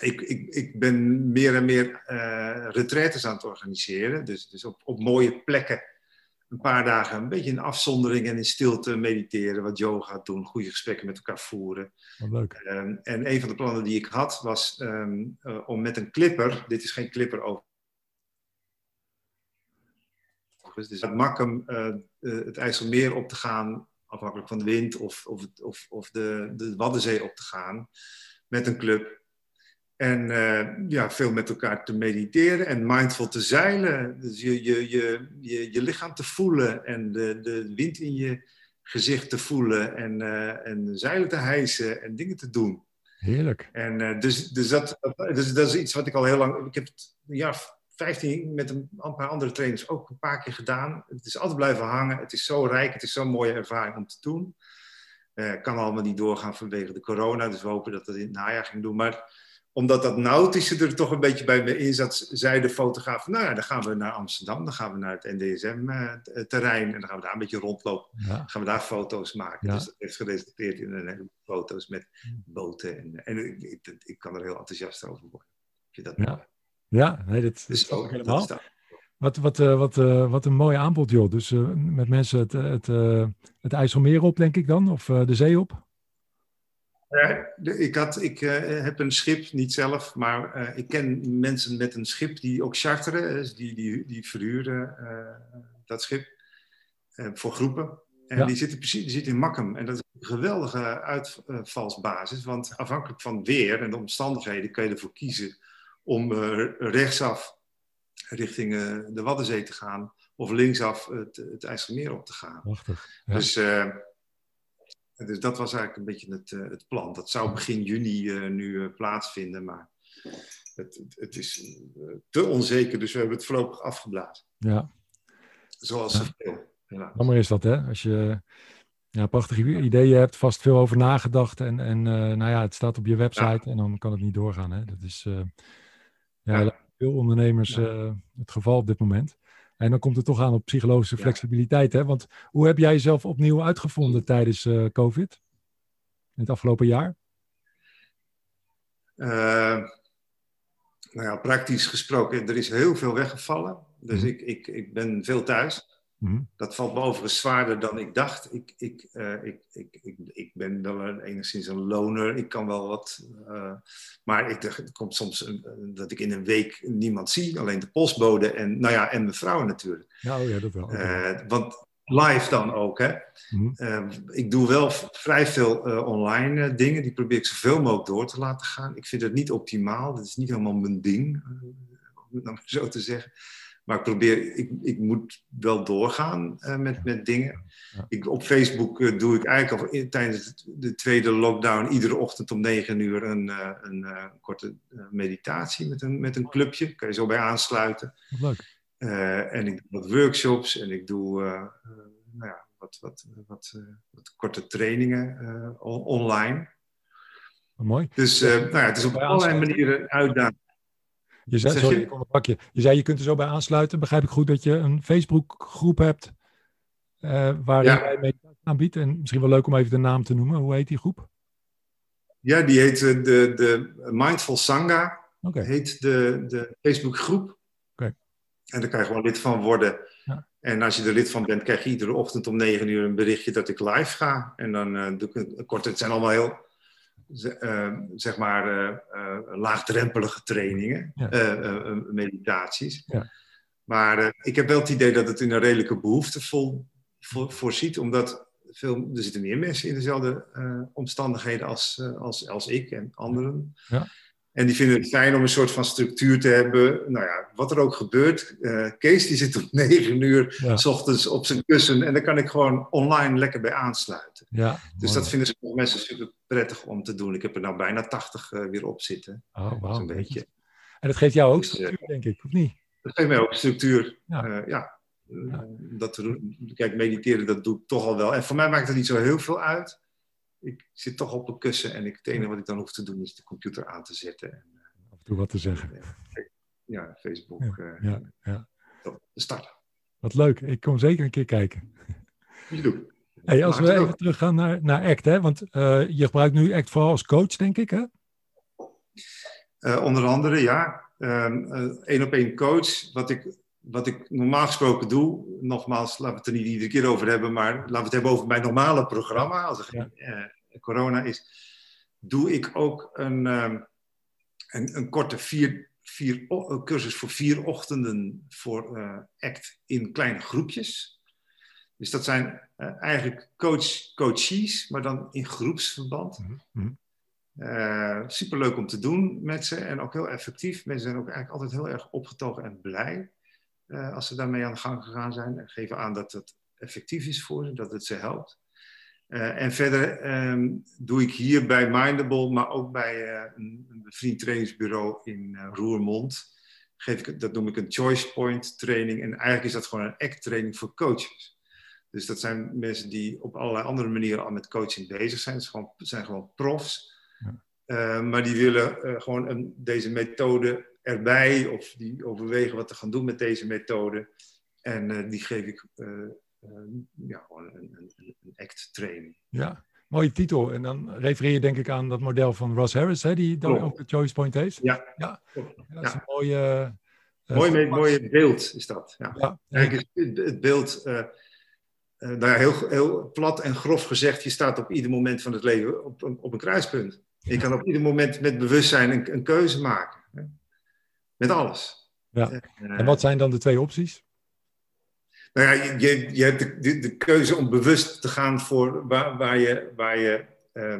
ik, ik, ik ben meer en meer uh, retraites aan het organiseren. Dus, dus op, op mooie plekken een paar dagen een beetje in afzondering en in stilte mediteren. Wat yoga doen, goede gesprekken met elkaar voeren. Wat leuk. Um, en een van de plannen die ik had was um, uh, om met een clipper, dit is geen clipper over. Dus het Makkum uh, het IJsselmeer op te gaan, afhankelijk van de wind, of, of, of, of de, de Waddenzee op te gaan met een club. En uh, ja, veel met elkaar te mediteren en mindful te zeilen. Dus je, je, je, je, je lichaam te voelen en de, de wind in je gezicht te voelen. En, uh, en zeilen te hijsen en dingen te doen. Heerlijk. En uh, dus, dus, dat, dus dat is iets wat ik al heel lang... Ik heb het een jaar 15 met een, een paar andere trainers ook een paar keer gedaan. Het is altijd blijven hangen. Het is zo rijk. Het is zo'n mooie ervaring om te doen. kan allemaal niet doorgaan vanwege de corona. Dus we hopen dat dat in het najaar ging doen. Maar omdat dat nautische er toch een beetje bij me in zat, zei de fotograaf: Nou ja, dan gaan we naar Amsterdam, dan gaan we naar het NDSM-terrein eh, en dan gaan we daar een beetje rondlopen. Ja. gaan we daar foto's maken. Dus dat heeft geresulteerd in een heleboel foto's met boten. En, en ik, ik, kan er heel enthousiast over worden. Je dat ja. ja, nee, dat, is ook helemaal. wat, wat, uh, wat, uh, wat een mooi aanbod, joh. Dus uh, met mensen het, het, het IJsselmeer op, denk ik dan, of de zee op? Ik, had, ik uh, heb een schip, niet zelf, maar uh, ik ken mensen met een schip die ook charteren. Dus die, die, die verhuren dat schip voor groepen. En ja. die, zitten precies, die zitten in Makkum. En dat is een geweldige uitvalsbasis. Want afhankelijk van weer en de omstandigheden kun je ervoor kiezen om rechtsaf richting de Waddenzee te gaan. Of linksaf het, het IJsselmeer op te gaan. Prachtig. Ja. Dus dus dat was eigenlijk een beetje het, uh, het plan. Dat zou begin juni uh, nu uh, plaatsvinden, maar het, het, is te onzeker, dus we hebben het voorlopig afgeblazen. Ja. Zoals zoveel. Ja. Jammer is dat, hè? Als je ja, prachtige ideeën hebt, vast veel over nagedacht en, en nou ja, het staat op je website ja. en dan kan het niet doorgaan. Hè? Dat is ja, ja. veel ondernemers het geval op dit moment. En dan komt het toch aan op psychologische flexibiliteit. Hè? Want hoe heb jij jezelf opnieuw uitgevonden tijdens uh, COVID? In het afgelopen jaar? Uh, nou ja, praktisch gesproken, er is heel veel weggevallen. Dus mm. ik, ik, ik ben veel thuis. Mm. Dat valt me overigens zwaarder dan ik dacht. Ik, ik, uh, ik, ik, ik, ik ben wel een, enigszins een loner. Ik kan wel wat. Uh, maar ik, er komt soms een, dat ik in een week niemand zie. Alleen de postbode en, nou ja, en mijn vrouw natuurlijk. Nou ja, dat wel. Uh, want live dan ook. Hè. Mm. ik doe wel vrij veel online dingen. Die probeer ik zoveel mogelijk door te laten gaan. Ik vind het niet optimaal. Dat is niet helemaal mijn ding, om het nou zo te zeggen. Maar ik probeer, ik, ik moet wel doorgaan uh, met, met dingen. Ja. Ik, op Facebook uh, doe ik eigenlijk al in, tijdens de tweede lockdown iedere ochtend om negen uur een, uh, een korte meditatie met een, met een clubje. Kan je zo bij aansluiten. Leuk. en ik doe wat workshops en ik doe nou ja, wat, wat, wat, wat korte trainingen online. Mooi. Dus nou ja, het is op allerlei manieren een uitdaging. Je zei, sorry, je? Ik je. je zei je kunt er zo bij aansluiten. Begrijp ik goed dat je een Facebookgroep hebt uh, waar ja. jij mee aanbiedt? En misschien wel leuk om even de naam te noemen. Hoe heet die groep? Ja, die heet de, de Mindful Sangha. Okay. Heet de, de Facebookgroep. Okay. En daar kan je gewoon lid van worden. Ja. En als je er lid van bent, krijg je iedere ochtend om 9 uur een berichtje dat ik live ga. En dan uh, doe ik een kort. Het zijn allemaal heel zeg maar uh, laagdrempelige trainingen, ja. meditaties. Ja. Maar ik heb wel het idee dat het in een redelijke behoefte vol, voor, voorziet, omdat veel, er zitten meer mensen in dezelfde omstandigheden als, als, als ik en anderen. Ja. En die vinden het fijn om een soort van structuur te hebben. Nou ja, wat er ook gebeurt. Uh, Kees die zit om negen uur s ochtends op zijn kussen. En daar kan ik gewoon online lekker bij aansluiten. Ja, dus dat vinden sommige mensen super prettig om te doen. Ik heb er nou bijna tachtig uh, weer op zitten. Oh, wow. Een beetje. En dat geeft jou ook dus, eh, structuur, denk ik, of niet? Dat geeft mij ook structuur. Ja. ja. Dat te doen. Kijk, mediteren, dat doe ik toch al wel. En voor mij maakt het niet zo heel veel uit ik zit toch op een kussen en ik, het enige wat ik dan hoef te doen is de computer aan te zetten. En, Af en toe wat te zeggen. Ja, Facebook. Ja, ja, ja. Start. Wat leuk. Ik kom zeker een keer kijken. Je doet. Hey, als we even teruggaan naar, naar ACT, hè? want uh, je gebruikt nu ACT vooral als coach, denk ik, hè? Uh, onder andere, ja. Eén op één coach. Wat ik, wat ik normaal gesproken doe, nogmaals, laten we het er niet iedere keer over hebben, maar laten we het hebben over mijn normale programma. Als er geen corona is, doe ik ook een, een, een korte vier vier, cursus voor vier ochtenden voor uh, ACT in kleine groepjes. Dus dat zijn uh, eigenlijk coach, coaches, maar dan in groepsverband. Mm -hmm. uh, superleuk om te doen met ze en ook heel effectief. Mensen zijn ook eigenlijk altijd heel erg opgetogen en blij als ze daarmee aan de gang gegaan zijn. En geven aan dat het effectief is voor ze, dat het ze helpt. Uh, en verder um, doe ik hier bij Mindable, maar ook bij uh, een, een bevriend trainingsbureau in Roermond. Geef ik, dat noem ik een choice point training. En eigenlijk is dat gewoon een act training voor coaches. Dus dat zijn mensen die op allerlei andere manieren al met coaching bezig zijn. Het gewoon, zijn gewoon profs. Ja. maar die willen gewoon een, deze methode erbij. Of die overwegen wat te gaan doen met deze methode. En die geef ik Ehm, ja, gewoon een, een, een act-training. Ja, mooie titel. En dan refereer je denk ik aan dat model van Ross Harris, hè, die dan ook de Choice Point heeft. Ja, ja. dat is een mooie... Mooi, mooi beeld is dat. Ja. Het beeld, uh, nou ja, heel, heel plat en grof gezegd, je staat op ieder moment van het leven op, op een kruispunt. Je kan op ieder moment met bewustzijn een, een keuze maken. Met alles. Ja. En wat zijn dan de twee opties? Nou ja, je, je hebt de, de, keuze om bewust te gaan voor waar, waar je, waar je uh,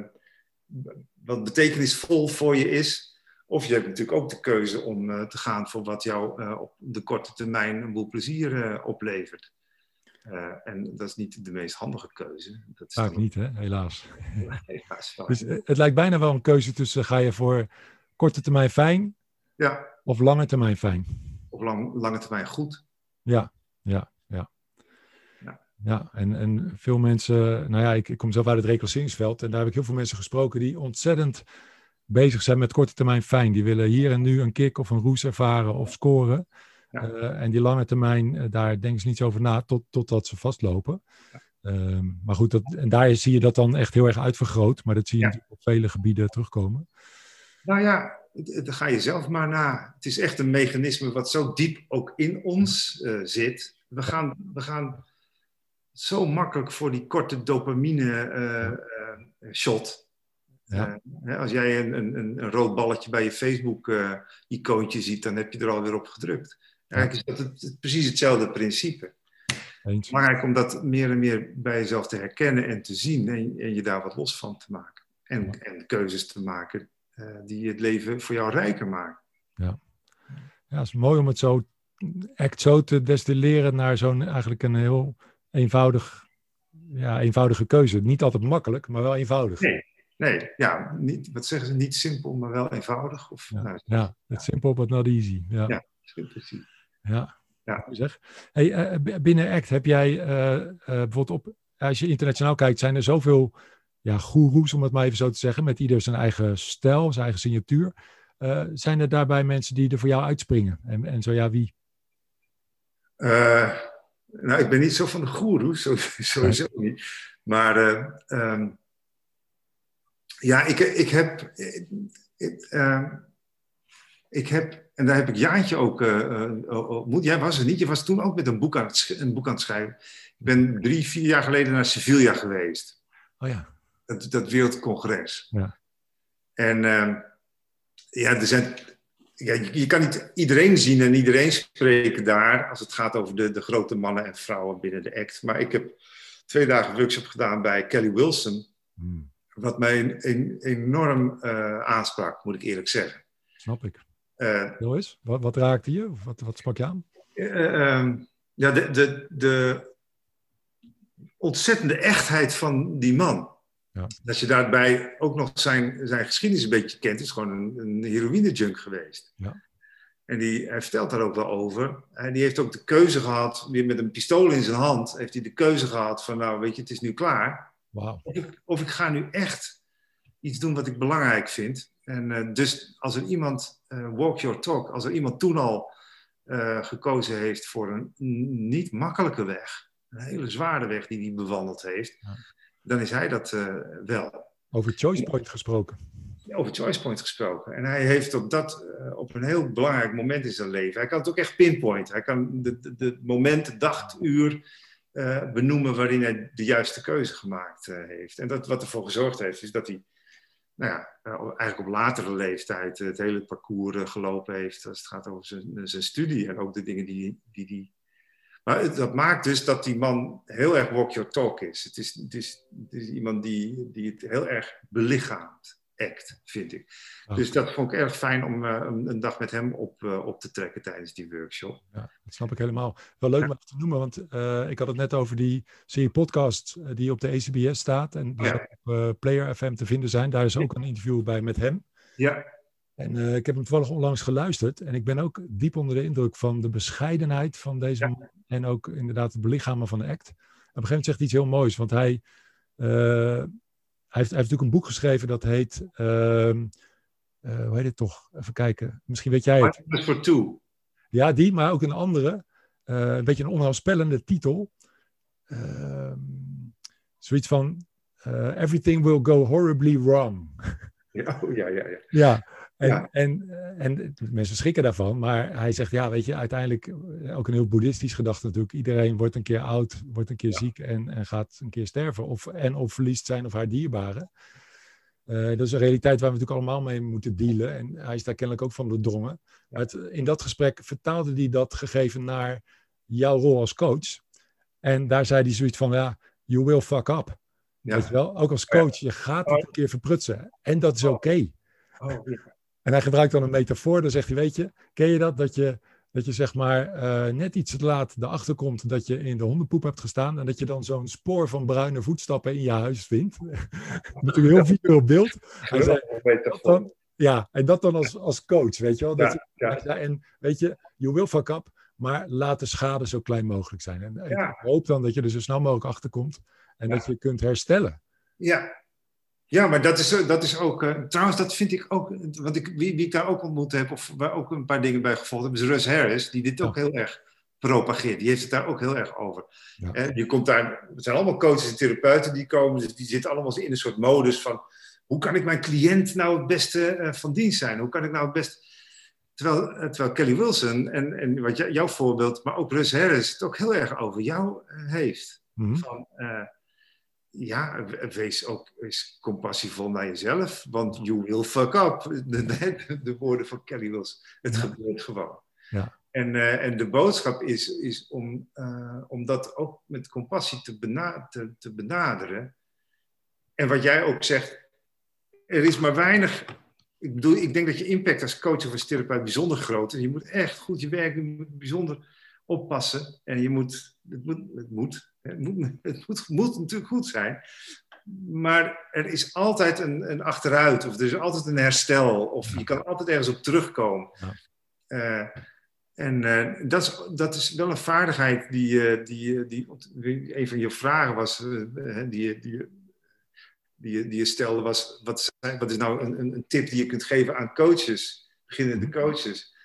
wat betekenisvol voor je is. Of je hebt natuurlijk ook de keuze om uh, te gaan voor wat jou uh, op de korte termijn een boel plezier oplevert. en dat is niet de meest handige keuze. Dat is Vaak niet, hè? helaas. helaas dus het lijkt bijna wel een keuze tussen ga je voor korte termijn fijn ja. of lange termijn fijn. Of lang, lange termijn goed. Ja, ja. Ja, en, en veel mensen, nou ja, ik, ik kom zelf uit het reclasseringsveld en daar heb ik heel veel mensen gesproken die ontzettend bezig zijn met korte termijn fijn. Die willen hier en nu een kick of een roes ervaren of scoren. Ja. Uh, en die lange termijn, uh, daar denken ze niet over na tot, totdat ze vastlopen. Ja. Uh, maar goed, dat, en daar zie je dat dan echt heel erg uitvergroot. Maar dat zie je ja. op vele gebieden terugkomen. Nou ja, dan ga je zelf maar na. Het is echt een mechanisme wat zo diep ook in ons uh, zit. We gaan, we gaan zo makkelijk voor die korte dopamine-shot. Uh, uh, ja. als jij een, een, een, rood balletje bij je Facebook-icoontje ziet, dan heb je er alweer op gedrukt. Eigenlijk is dat het, precies hetzelfde principe. Eens. Belangrijk om dat meer en meer bij jezelf te herkennen en te zien en, en je daar wat los van te maken. En, ja. en keuzes te maken die het leven voor jou rijker maken. Ja. ja, het is mooi om het zo, echt zo te destilleren naar zo'n eigenlijk een heel eenvoudig, ja, eenvoudige keuze. Niet altijd makkelijk, maar wel eenvoudig. Nee, nee ja, niet, wat zeggen ze? Niet simpel, maar wel eenvoudig. Of, ja, nou, ja, het simpel, but not easy. Ja, ja precies. Ja. Ja. Zeg. Hey, uh, binnen ACT heb jij uh, uh, bijvoorbeeld op, als je internationaal kijkt, zijn er zoveel ja, goeroes, om het maar even zo te zeggen, met ieder zijn eigen stijl, zijn eigen signatuur. zijn er daarbij mensen die er voor jou uitspringen? En, en zo ja, wie? Nou, ik ben niet zo van de goeroes, sowieso niet. Maar uh, um, ja, ik, ik heb. Ik, uh, ik heb, en daar heb ik Jaantje ook ontmoet. Jij was er niet, je was toen ook met een boek aan het, een boek aan het schrijven. Ik ben drie, vier jaar geleden naar Sevilla geweest. Oh ja. Dat, dat wereldcongres. Ja. En ehm, ja, er zijn ja, je, kan niet iedereen zien en iedereen spreken daar als het gaat over de, de grote mannen en vrouwen binnen de act. Maar ik heb twee dagen workshop gedaan bij Kelly Wilson. Hmm, Wat mij een, een- enorm eh, aansprak, moet ik eerlijk zeggen. snap ik. Joyce, wat, wat raakte je? Wat, wat sprak je aan? Eh, ehm, ja, de, de, de ontzettende echtheid van die man. Ja. Dat je daarbij ook nog zijn, zijn geschiedenis een beetje kent. is gewoon een, een heroïne-junk geweest. Ja. En die, hij vertelt daar ook wel over. En die heeft ook de keuze gehad, weer met een pistool in zijn hand, heeft hij de keuze gehad van, nou weet je, het is nu klaar. Of ik, of ik ga nu echt iets doen wat ik belangrijk vind. En eh, dus als er iemand, eh, walk your talk, als er iemand toen al eh, gekozen heeft voor een niet makkelijke weg, een hele zware weg die hij bewandeld heeft, Ja. Dan is hij dat eh, wel. Over Choice Point gesproken. Over Choice Point gesproken. En hij heeft op dat, eh, op een heel belangrijk moment in zijn leven, hij kan het ook echt pinpoint. Hij kan de, de, de moment, dag, uur eh, benoemen waarin hij de juiste keuze gemaakt heeft. En dat, wat ervoor gezorgd heeft, is dat hij nou ja, eigenlijk op latere leeftijd het hele parcours gelopen heeft als het gaat over zijn, zijn studie en ook de dingen die die. die maar dat maakt dus dat die man heel erg walk your talk is. Het is, het is, het is iemand die, die het heel erg belichaamt, act, vind ik. Dus dat vond ik erg fijn om eh, een, een dag met hem op, eh, op te trekken tijdens die workshop. Ja, dat snap ik helemaal. Wel leuk Ja. om te noemen, want eh, ik had het net over die serie podcast die op de ACBS staat en die Ja. op Player FM te vinden zijn. Daar is ook een interview bij met hem. Ja, En eh, ik heb hem toevallig onlangs geluisterd. En ik ben ook diep onder de indruk van de bescheidenheid van deze man. En ook inderdaad het belichamen van de act. Op een gegeven moment zegt hij iets heel moois. Want hij, eh, hij, heeft, hij heeft natuurlijk een boek geschreven dat heet... eh, hoe heet het toch? Even kijken. Misschien weet jij het. For Two. Ja, die, maar ook een andere. een beetje een onheilspellende titel. Ehm, zoiets van... Everything will go horribly wrong. Ja, oh, ja, ja, ja. Ja, en, Ja. En, eh, en mensen schrikken daarvan, maar hij zegt, ja, weet je, uiteindelijk eh, ook een heel boeddhistisch gedachte natuurlijk. Iedereen wordt een keer oud, wordt een keer Ja. ziek en, en gaat een keer sterven. Of, en of verliest zijn of haar dierbaren. Eh, dat is een realiteit waar we natuurlijk allemaal mee moeten dealen. En hij is daar kennelijk ook van doordrongen. Maar het, in dat gesprek vertaalde hij dat gegeven naar jouw rol als coach. En daar zei hij zoiets van, ja, you will fuck up. Ja. Weet je wel? Ook als coach, je gaat het een keer verprutsen. En dat is oké. Oh. En hij gebruikt dan een metafoor. Dan zegt hij, weet je, ken je dat? Dat je, dat je zeg maar eh, net iets te laat erachter komt dat je in de hondenpoep hebt gestaan. En dat je dan zo'n spoor van bruine voetstappen in je huis vindt. Natuurlijk heel visueel beeld. Hij zei, Geweldig metafoor. dan, ja, en dat dan als, als coach, weet je wel. Dat Ja, je- ja. hij zei, en weet je, you will fuck up, maar laat de schade zo klein mogelijk zijn. En, en Ja. ik hoop dan dat je er zo snel mogelijk achter komt en dat je kunt herstellen. Ja. Ja, maar dat is, dat is ook. eh, trouwens, dat vind ik ook. Want ik, wie, wie ik daar ook ontmoet heb, of waar ook een paar dingen bij gevolgd heb, is Russ Harris, die dit ook heel erg propageert. Die heeft het daar ook heel erg over. Ja. En je komt daar, het zijn allemaal coaches en therapeuten die komen, dus die zitten allemaal in een soort modus van: hoe kan ik mijn cliënt nou het beste eh, van dienst zijn? Hoe kan ik nou het beste. Terwijl, eh, terwijl Kelly Wilson en, en wat jou- jouw voorbeeld, maar ook Russ Harris, het ook heel erg over jou eh, heeft Mhm. van eh, ja, we- wees ook eens compassievol naar jezelf, want you will fuck up. De, de, de woorden van Kelly Wilson. Het Ja. gebeurt gewoon. Ja. En, eh, en de boodschap is, is om, eh, om dat ook met compassie te, bena- te, te benaderen. En wat jij ook zegt, er is maar weinig. Ik bedoel, ik denk dat je impact als coach of als therapeut bijzonder groot is. Je moet echt goed je werk doen, je moet bijzonder oppassen. En je moet, het moet, het moet, het moet, het moet, moet natuurlijk goed zijn. Maar er is altijd een, een achteruit, of er is altijd een herstel, of je kan altijd ergens op terugkomen. Eh, en eh, dat, is, dat is wel een vaardigheid die, eh, die, die, een van je vragen was, die, die, die, je- die je stelde, was: wat, wat is nou een, een, een tip die je kunt geven aan coaches, beginnende coaches?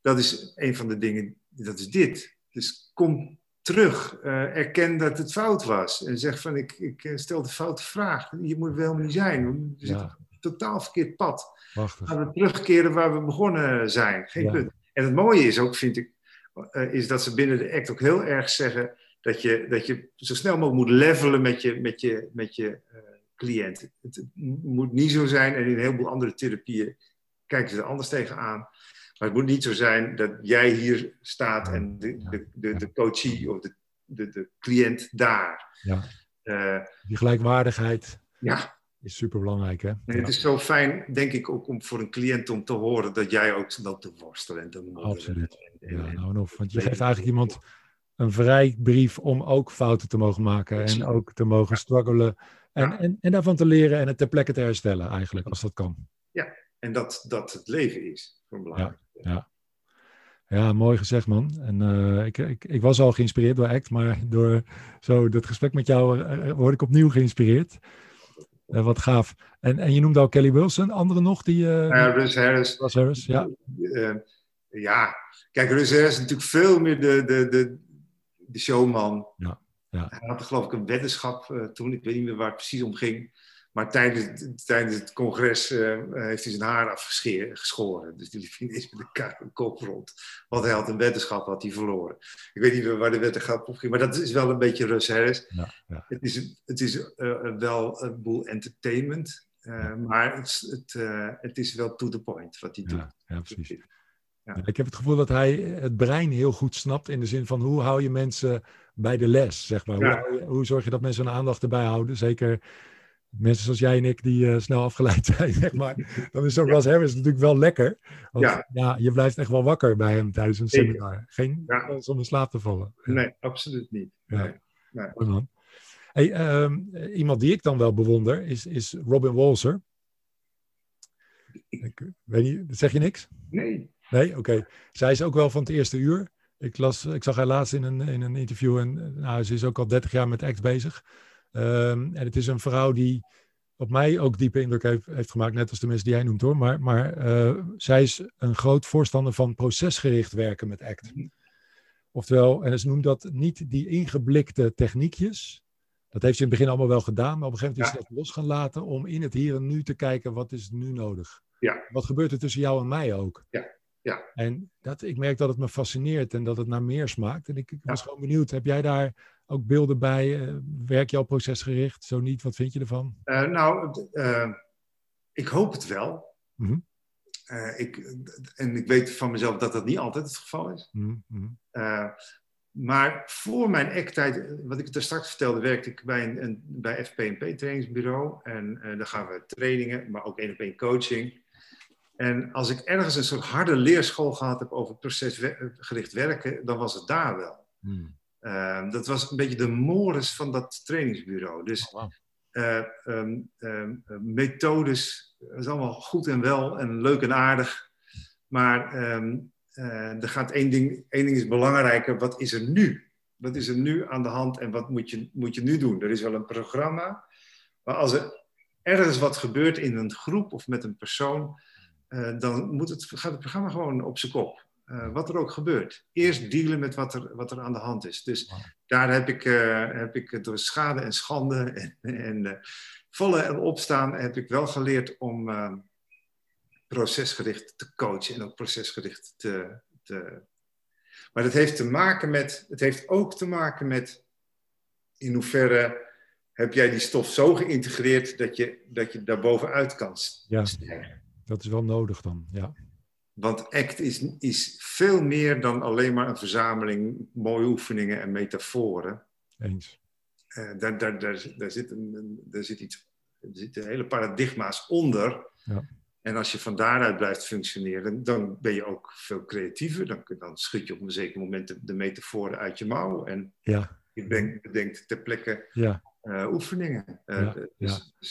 Dat is een van de dingen, dat is dit. Dus kom terug, eh, erken dat het fout was en zeg van: ik, ik eh, stel de foute vraag. Je moet wel niet zijn. We zitten Ja. een totaal verkeerd pad. Prachtig. Gaan we terugkeren waar we begonnen zijn. Geen Ja. punt. En het mooie is ook, vind ik, eh, is dat ze binnen de act ook heel erg zeggen dat je, dat je zo snel mogelijk moet levelen met je, met je, met je cliënt. Het, het moet niet zo zijn, en in een heleboel andere therapieën kijken ze er anders tegenaan. Maar het moet niet zo zijn dat jij hier staat en de, de, de, de coachie of de, de, de cliënt daar. Ja. die gelijkwaardigheid. Ja, is super belangrijk. Hè? Nee, het is zo fijn, denk ik, ook om voor een cliënt om te horen dat jij ook loopt te worstelen en te Absoluut. ja, nou en of. Want je geeft eigenlijk iemand een vrijbrief om ook fouten te mogen maken en ook te mogen struggelen. En, en, en daarvan te leren en het ter plekke te herstellen, eigenlijk, als dat kan. Ja, en dat dat het leven is, belangrijk. Ja, ja. ja, mooi gezegd, man. En uh, ik, ik, ik was al geïnspireerd door ACT, maar door zo dat gesprek met jou uh, word ik opnieuw geïnspireerd. Uh, wat gaaf. En, en je noemde al Kelly Wilson, andere nog die... Ja, Russ Harris. Russ Harris, ja. Ja, kijk, Russ Harris is natuurlijk veel meer de, de, de, de showman. Ja, ja. Hij had geloof ik een weddenschap toen, ik weet niet meer waar het precies om ging. Maar tijdens, tijdens het congres uh, heeft hij zijn haar afgeschoren. Dus die liep ineens met de kop rond. Want hij had een weddenschap had hij verloren. Ik weet niet waar de weddenschap op ging. Maar dat is wel een beetje Russ Harris. Ja, ja. Het is, het is uh, wel een boel entertainment. Uh, maar het, het, het, is wel to the point wat hij doet. Ja, precies. Ja. Ik heb het gevoel dat hij het brein heel goed snapt. In de zin van hoe hou je mensen bij de les, zeg maar. Hoe, hoe zorg je dat mensen hun aandacht erbij houden? Zeker mensen zoals jij en ik die uh, snel afgeleid zijn, zeg maar. Dan is zo'n Ross Harris natuurlijk wel lekker. Want, ja. ja. je blijft echt wel wakker bij hem tijdens een seminar. Geen ja. om in slaap te vallen. Nee, absoluut niet. Nee. nee. man. Hey, um, iemand die ik dan wel bewonder is, is Robin Walser. Ik, weet niet, zeg je niks? Nee. Nee, oké. Okay. Zij is ook wel van het eerste uur. Ik, las, ik zag haar laatst in een, in een interview en nou, ze is ook al 30 jaar met ACT bezig. Um, en het is een vrouw die op mij ook diepe indruk heeft, heeft gemaakt, net als de mensen die jij noemt hoor. Maar, maar uh, zij is een groot voorstander van procesgericht werken met ACT. Mhm. Oftewel, en ze noemt dat niet die ingeblikte techniekjes. Dat heeft ze in het begin allemaal wel gedaan, maar op een gegeven moment is ze dat los gaan laten om in het hier en nu te kijken wat is nu nodig. Ja. Wat gebeurt er tussen jou en mij ook? Ja. Ja. En dat, ik merk dat het me fascineert en dat het naar meer smaakt. En ik, ik was gewoon benieuwd, heb jij daar ook beelden bij? Uh, werk je al procesgericht? Zo niet, wat vind je ervan? Uh, nou, uh, ik hoop het wel. Mm -hmm. ik, en ik weet van mezelf dat dat niet altijd het geval is. Mm -hmm. maar voor mijn act-tijd, wat ik daar straks vertelde, werkte ik bij, een, een bij FPNP trainingsbureau. En daar gaan we trainingen, maar ook één op één coaching. En als ik ergens een soort harde leerschool gehad heb over procesgericht werken, dan was het daar wel. Uh, dat was een beetje de mores van dat trainingsbureau. Dus oh, wow. uh, um, um, methodes, dat is allemaal goed en wel en leuk en aardig. Maar uh, er gaat één ding, één ding is belangrijker. Wat is er nu? Wat is er nu aan de hand en wat moet je, moet je nu doen? Er is wel een programma. Maar als er ergens wat gebeurt in een groep of met een persoon, uh, dan moet het, gaat het programma gewoon op zijn kop. Uh, wat er ook gebeurt. Eerst dealen met wat er, wat er aan de hand is. Dus wow. daar heb ik, uh, heb ik door schade en schande en, en vallen en opstaan heb ik wel geleerd om procesgericht te coachen en ook procesgericht te, te. Maar dat heeft te maken met, het heeft ook te maken met in hoeverre heb jij die stof zo geïntegreerd dat je, dat je daar bovenuit kan ja. Dat is wel nodig dan, ja. Want ACT is, is veel meer dan alleen maar een verzameling mooie oefeningen en metaforen. Eens. Uh, daar, daar, daar, daar, zit een, daar zit iets, er zitten hele paradigma's onder. Ja. En als je van daaruit blijft functioneren, dan ben je ook veel creatiever. Dan, dan schud je op een zeker moment de, de metaforen uit je mouw. En ja. je bedenkt, bedenkt ter plekke ja. uh, oefeningen. Uh, ja. Dus, ja. dus,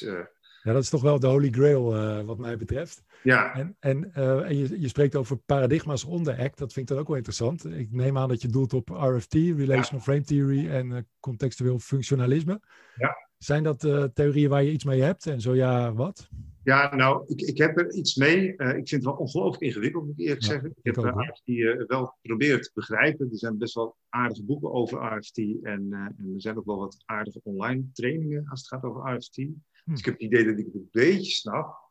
ja, dat is toch wel de holy grail wat mij betreft. Ja. En, en, uh, en je, je spreekt over paradigma's onder ACT. Dat vind ik dan ook wel interessant. Ik neem aan dat je doelt op RFT, Relational ja. Frame Theory en uh, contextueel functionalisme. Ja. Zijn dat theorieën waar je iets mee hebt? En zo ja, wat? Ja, nou, ik, ik heb er iets mee. ik vind het wel ongelooflijk ingewikkeld, moet ik eerlijk ja, zeggen. Ik, ik heb RFT wel geprobeerd te begrijpen. Er zijn best wel aardige boeken over RFT. En, en er zijn ook wel wat aardige online trainingen als het gaat over RFT. Hm. Dus ik heb het idee dat ik het een beetje snap.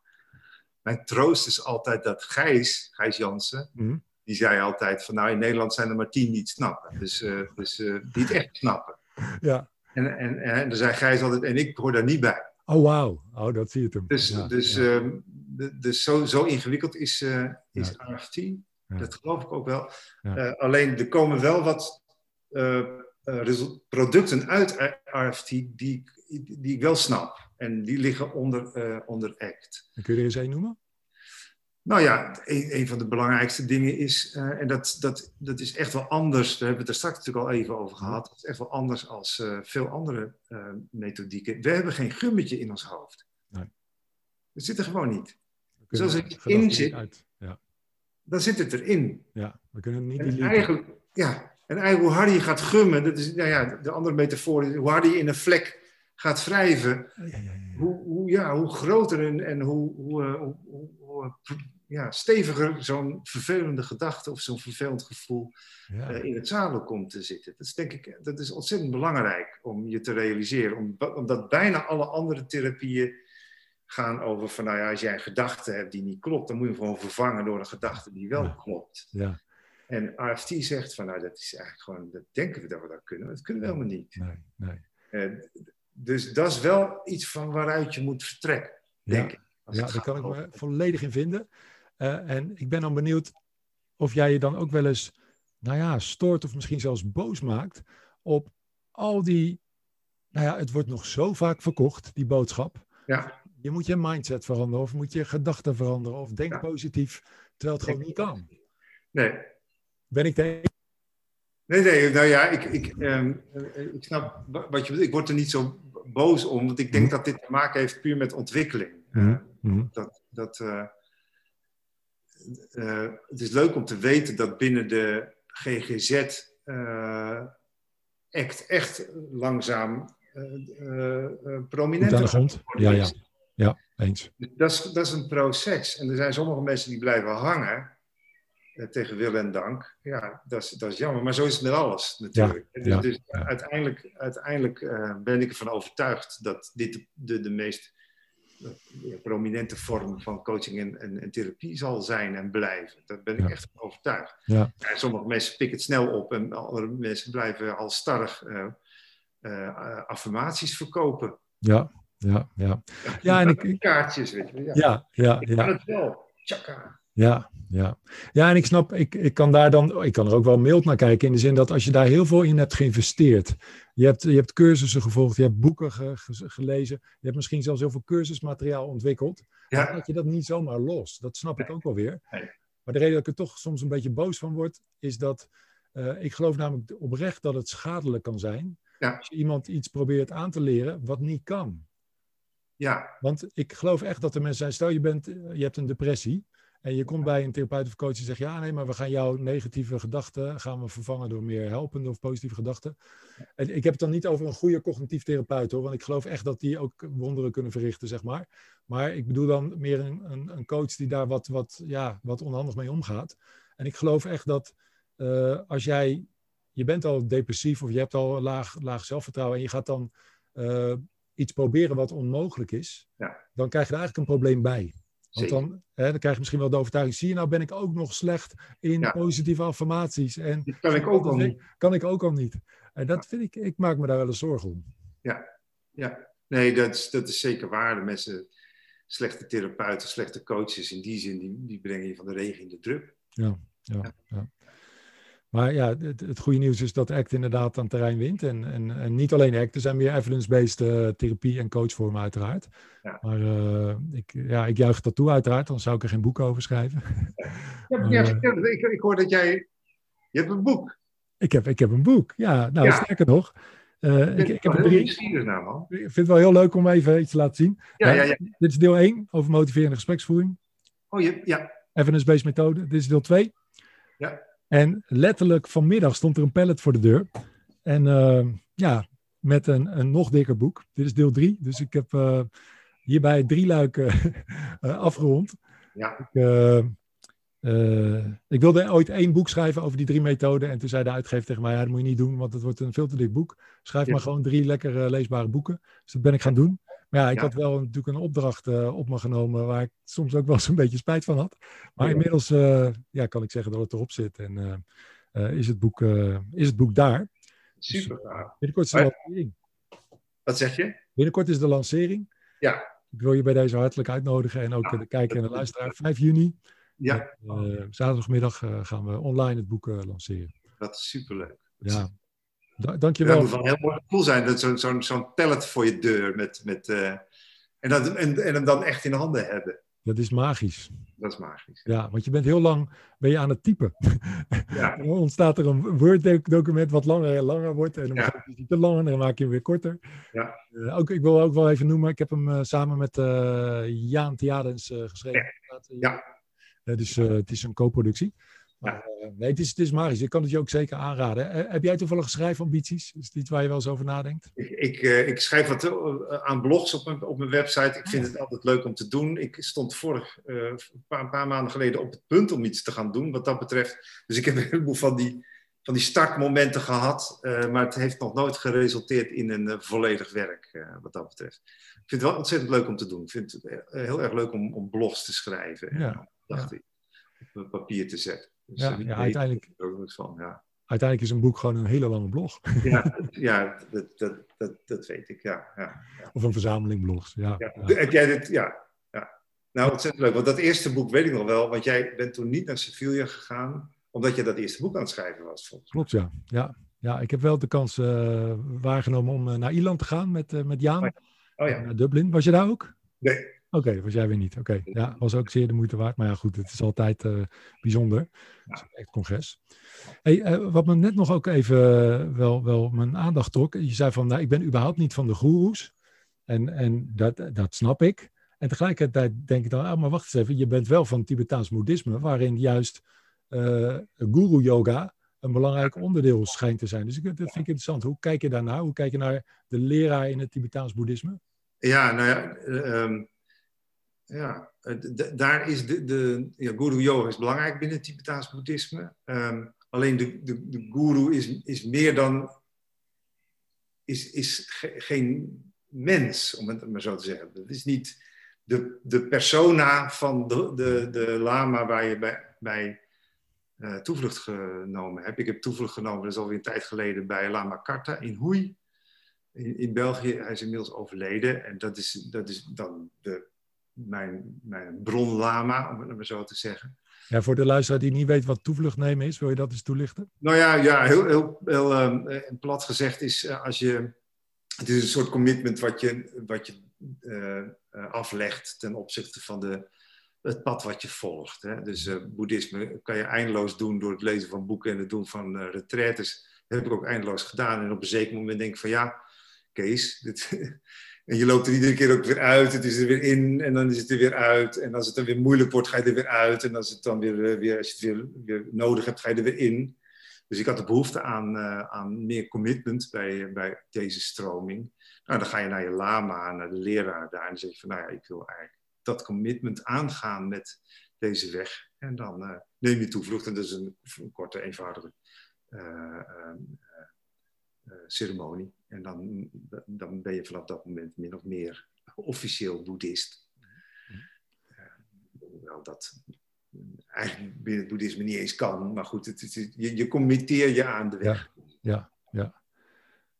Mijn troost is altijd dat Gijs, Gijs Jansen, hm. die zei altijd van nou in Nederland zijn er maar tien die het snappen. Dus, uh, dus uh, die het echt snappen. Ja. En, en, en dan zei Gijs altijd, en ik hoor daar niet bij. Oh wauw, oh, dat zie je hem. Dus, ja, dus, ja. uh, dus zo, zo ingewikkeld is, uh, is RFT. Dat geloof ik ook wel. alleen er komen wel wat producten uit RFT die, die ik wel snap. En die liggen onder, onder ACT. Kun je er eens één noemen? Nou ja, een, een, van de belangrijkste dingen is, uh, en dat, dat, dat is echt wel anders, daar hebben we het er straks natuurlijk al even over gehad, dat is echt wel anders als uh, veel andere uh, methodieken. We hebben geen gummetje in ons hoofd. Nee. Dat zit er gewoon niet. Dus als het in zit, uit. Ja. dan zit het erin. Ja, we kunnen het niet en eigenlijk, ja, en eigenlijk hoe harder je gaat gummen, dat is nou ja, de andere metafoor, hoe harder je in een vlek gaat wrijven, ja, ja, hoe, hoe, ja, hoe groter en, en hoe, hoe, hoe, hoe ja, steviger zo'n vervelende gedachte of zo'n vervelend gevoel uh, in het zadel komt te zitten. Dat is denk ik dat is ontzettend belangrijk om je te realiseren. omdat bijna alle andere therapieën gaan over van, nou ja, als jij een gedachte hebt die niet klopt, dan moet je hem gewoon vervangen door een gedachte die wel ja. klopt. Ja. En RFT zegt van, nou, dat is eigenlijk gewoon, dat denken we dat we dat kunnen, maar dat kunnen we helemaal niet. Nee, nee. Uh, dus dat is wel iets van waaruit je moet vertrekken, denk ja. ik. Ja, daar kan ik me volledig in vinden. Uh, en ik ben dan benieuwd of jij je dan ook wel eens, nou ja, stoort of misschien zelfs boos maakt op al die, nou ja, het wordt nog zo vaak verkocht, die boodschap. Ja. Je moet je mindset veranderen of moet je gedachten veranderen of denk ja. positief, terwijl het gewoon niet kan. Nee. Ben ik de Nee, nee, nou ja, ik, ik, um, ik snap wat je Ik word er niet zo boos om, want ik denk dat dit te maken heeft puur met ontwikkeling. Mm -hmm. Dat, dat, uh, uh, het is leuk om te weten dat binnen de GGZ uh, echt, echt langzaam prominent aan de grond. Ja, ja. ja, eens. Dat is, dat is een proces. En er zijn sommige mensen die blijven hangen tegen wil en dank. Ja, dat is, dat is jammer. Maar zo is het met alles natuurlijk. Ja, ja, dus ja. uiteindelijk, uiteindelijk uh, ben ik ervan overtuigd dat dit de, de, de meest uh, prominente vorm van coaching en, en, en, therapie zal zijn en blijven. Daar ben ik echt van overtuigd. Ja. sommige mensen pikken het snel op en andere mensen blijven al starrig uh, affirmaties verkopen. Ja, ja, ja. Ja, en ik, kaartjes, weet je. Ja, ja, ja. Ik kan het wel. Tjaka. Ja, ja. ja, en ik snap, ik, ik kan daar dan, ik kan er ook wel mild naar kijken, in de zin dat als je daar heel veel in hebt geïnvesteerd, je hebt, je hebt cursussen gevolgd, je hebt boeken ge, ge, gelezen, je hebt misschien zelfs heel veel cursusmateriaal ontwikkeld, ja. dan laat je dat niet zomaar los. Dat snap nee. ik ook wel weer. Nee. Maar de reden dat ik er toch soms een beetje boos van word, is dat uh, ik geloof namelijk oprecht dat het schadelijk kan zijn ja. als je iemand iets probeert aan te leren wat niet kan. Ja. Want ik geloof echt dat er mensen zijn, stel je, bent, je hebt een depressie, en je komt bij een therapeut of coach en zegt, ja, nee, maar we gaan jouw negatieve gedachten gaan we vervangen door meer helpende of positieve gedachten. En ik heb het dan niet over een goede cognitief therapeut hoor, want ik geloof echt dat die ook wonderen kunnen verrichten, zeg maar. Maar ik bedoel dan meer een, een, een coach die daar wat, wat, ja, wat onhandig mee omgaat. En ik geloof echt dat uh, als jij, je bent al depressief of je hebt al laag, laag zelfvertrouwen en je gaat dan uh, iets proberen wat onmogelijk is, ja. dan krijg je er eigenlijk een probleem bij. Want dan, hè, dan krijg je misschien wel de overtuiging, zie je nou ben ik ook nog slecht in Ja. positieve affirmaties. En Dat kan ik ook al niet. kan ik ook al niet. En dat vind ik, ik maak me daar wel eens zorgen om. Ja, nee, dat is, dat is zeker waar. De mensen, slechte therapeuten, slechte coaches, in die zin, die, die brengen je van de regen in de drup. Ja, ja, ja. Maar ja, het, het goede nieuws is dat ACT inderdaad aan terrein wint. En, en, en niet alleen ACT, er zijn meer evidence-based uh, therapie- en coachvormen uiteraard. Ja. Maar uh, ik, ja, ik juich dat toe uiteraard, dan zou ik er geen boek over schrijven. Ja, maar, ja, uh, ik, ik hoor dat jij... Je hebt een boek. Ik heb, ik heb een boek, ja. Nou, sterker nog. ik, ik, ik heb nieuwsgierig naar, man. Ik vind het wel heel leuk om even iets te laten zien. Ja, ja, ja. Dit is deel 1 over motiverende gespreksvoering. Oh, je, ja. Evidence-based methode. Dit is deel 2. Ja. En letterlijk vanmiddag stond er een pallet voor de deur. En uh, ja, met een, een nog dikker boek. Dit is deel 3. Dus ik heb uh, hierbij drie luiken uh, afgerond. Ja. Ik, uh, ik, wilde ooit één boek schrijven over die drie methoden. En toen zei de uitgever tegen mij, ja, dat moet je niet doen, want het wordt een veel te dik boek. Schrijf Ja. maar gewoon drie lekker leesbare boeken. Dus dat ben ik gaan doen. Maar ja, ik Ja. had wel natuurlijk een opdracht uh, op me genomen waar ik soms ook wel eens een beetje spijt van had. Maar Ja. inmiddels uh, ja, kan ik zeggen dat het erop zit en uh, is, het boek, is het boek daar. Super gaaf. Binnenkort is de Maar- lancering. Wat zeg je? Binnenkort is de lancering. Ja. Ik wil je bij deze hartelijk uitnodigen en ook Ja. de kijker en de luisteraar. 5 juni, Ja, zaterdagmiddag, gaan we online het boek lanceren. dat is superleuk. Ja. Da dankjewel. Dat moet wel heel mooi cool zijn. Dat zo'n zo'n zo'n pallet voor je deur. Met, met, uh, en, dat, en, en hem dan echt in handen hebben. Dat is magisch. Dat is magisch. Ja, want je bent heel lang ben je aan het typen. Ja. dan ontstaat er een Word-document wat langer en langer wordt. En dan ja. is het te lang en dan maak je hem weer korter. Ja. Uh, ook, ik wil ook wel even noemen, ik heb hem uh, samen met Jaan Theadens geschreven. Ja. dus het is een co-productie. Maar, nee, het is, het is magisch. Ik kan het je ook zeker aanraden. heb jij toevallig schrijfambities? Is het iets waar je wel eens over nadenkt? Ik, ik, ik schrijf wat aan blogs op mijn, op mijn website. Ik vind het altijd leuk om te doen. Ik stond vorig, een paar, een, paar, maanden geleden op het punt om iets te gaan doen wat dat betreft. Dus ik heb een heleboel van die, van die startmomenten gehad. maar het heeft nog nooit geresulteerd in een volledig werk wat dat betreft. Ik vind het wel ontzettend leuk om te doen. Ik vind het heel erg leuk om, om blogs te schrijven. Ja, dacht ik, op papier te zetten. Dus ja, ja uiteindelijk, van, ja. uiteindelijk is een boek gewoon een hele lange blog. Ja, ja dat, dat, dat, dat weet ik, ja, ja, Of een verzameling blogs, ja. Heb jij dit, ja, ja. Nou, ontzettend leuk. Want dat eerste boek weet ik nog wel, want jij bent toen niet naar Sevilla gegaan, omdat je dat eerste boek aan het schrijven was. Volgens Klopt, ja. ja. Ja, ik heb wel de kans uh, waargenomen om uh, naar Ierland te gaan met, uh, met Jaan. Oh ja. Oh ja. Naar Dublin. Was je daar ook? Nee. Oké, okay, was jij weer niet. Oké, okay. ja, was ook zeer de moeite waard. Maar ja, goed, het is altijd uh, bijzonder. Ja. Het echt congres. Hey, uh, wat me net nog ook even uh, wel, wel mijn aandacht trok. Je zei van, nou, ik ben überhaupt niet van de goeroes. En, en dat, dat snap ik. En tegelijkertijd denk ik dan, ah, maar wacht eens even. Je bent wel van Tibetaans boeddhisme, waarin juist guru-yoga een belangrijk onderdeel schijnt te zijn. Dus ik, dat vind ik interessant. Hoe kijk je daarnaar? Hoe kijk je naar de leraar in het Tibetaans boeddhisme? Ja, nou ja... Um ja, daar is de, de ja, guru yoga is belangrijk binnen het Tibetaans boeddhisme. Um, alleen de, de, de guru is, is meer dan, is, is ge, geen mens, om het maar zo te zeggen. Het is niet de, de persona van de, de, de lama waar je bij, bij uh, toevlucht genomen hebt. Ik heb toevlucht genomen, dat is alweer een tijd geleden, bij Lama Karta in Hoei. In, in België, hij is inmiddels overleden. En dat is, dat is dan de mijn, mijn bronlama, om het maar zo te zeggen. Ja, voor de luisteraar die niet weet wat toevlucht nemen is, wil je dat eens toelichten? Nou ja, ja heel, heel, heel um, plat gezegd is uh, als je. Het is een soort commitment wat je, wat je uh, aflegt ten opzichte van de, het pad wat je volgt. Hè? Dus boeddhisme kan je eindeloos doen door het lezen van boeken en het doen van uh, retraites. Dat heb ik ook eindeloos gedaan. En op een zeker moment denk ik van ja, Kees, dit, En je loopt er iedere keer ook weer uit. Het is er weer in en dan is het er weer uit. En als het dan weer moeilijk wordt, ga je er weer uit. En als, het dan weer, eh, weer, als je het weer, weer nodig hebt, ga je er weer in. Dus ik had de behoefte aan, uh, aan meer commitment bij, bij deze stroming. Nou, dan ga je naar je lama, naar de leraar daar. En dan zeg je van, nou ja, ik wil eigenlijk dat commitment aangaan met deze weg. En dan uh, neem je toevlucht. En dat is een, een korte, eenvoudige ceremonie. En dan, dan ben je vanaf dat moment min of meer officieel boeddhist. hoewel uh, dat eigenlijk binnen het boeddhisme niet eens kan. Maar goed, het, het, je, je committeer je aan de weg. Ja, ja. ja.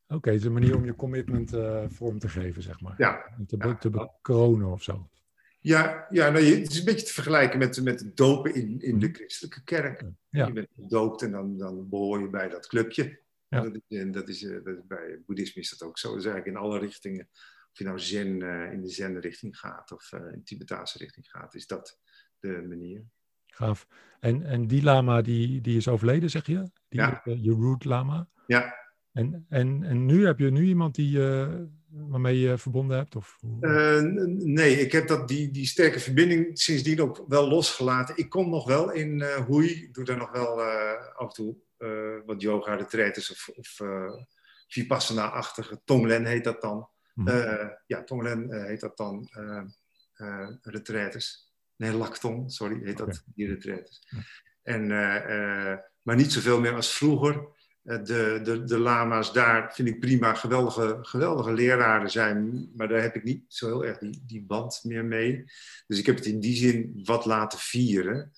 Oké, okay, het is een manier om je commitment uh, vorm te geven, zeg maar. Ja. Te, te bekronen of zo. Ja, ja nou, je, het is een beetje te vergelijken met, met het dopen in, in de christelijke kerk. Ja. Je bent gedoopt en dan, dan behoor je bij dat clubje. Ja. Dat, is, en dat, is, dat is, bij boeddhisme is dat ook zo. Is eigenlijk in alle richtingen. Of je nou zen, uh, in de zen-richting gaat of uh, in de Tibetaanse richting gaat, is dat de manier. Gaaf. En, en die lama die, die is overleden, zeg je? Die, ja. uh, je root lama? Ja. En, en, en nu heb je nu iemand die, waarmee je verbonden hebt? Of? nee, ik heb dat, die, die sterke verbinding sindsdien ook wel losgelaten. Ik kom nog wel in Hoei. Ik doe daar nog wel af en toe uh, wat yoga retreats of, of uh, vipassana-achtige. Tonglen heet dat dan. Uh, ja, Tonglen heet dat dan retreats. Nee, Lacton, sorry, heet dat, die retreats. Ja. En, maar niet zoveel meer als vroeger. de, de, de lama's daar vind ik prima, geweldige, geweldige leraren zijn, maar daar heb ik niet zo heel erg die, die band meer mee. Dus ik heb het in die zin wat laten vieren.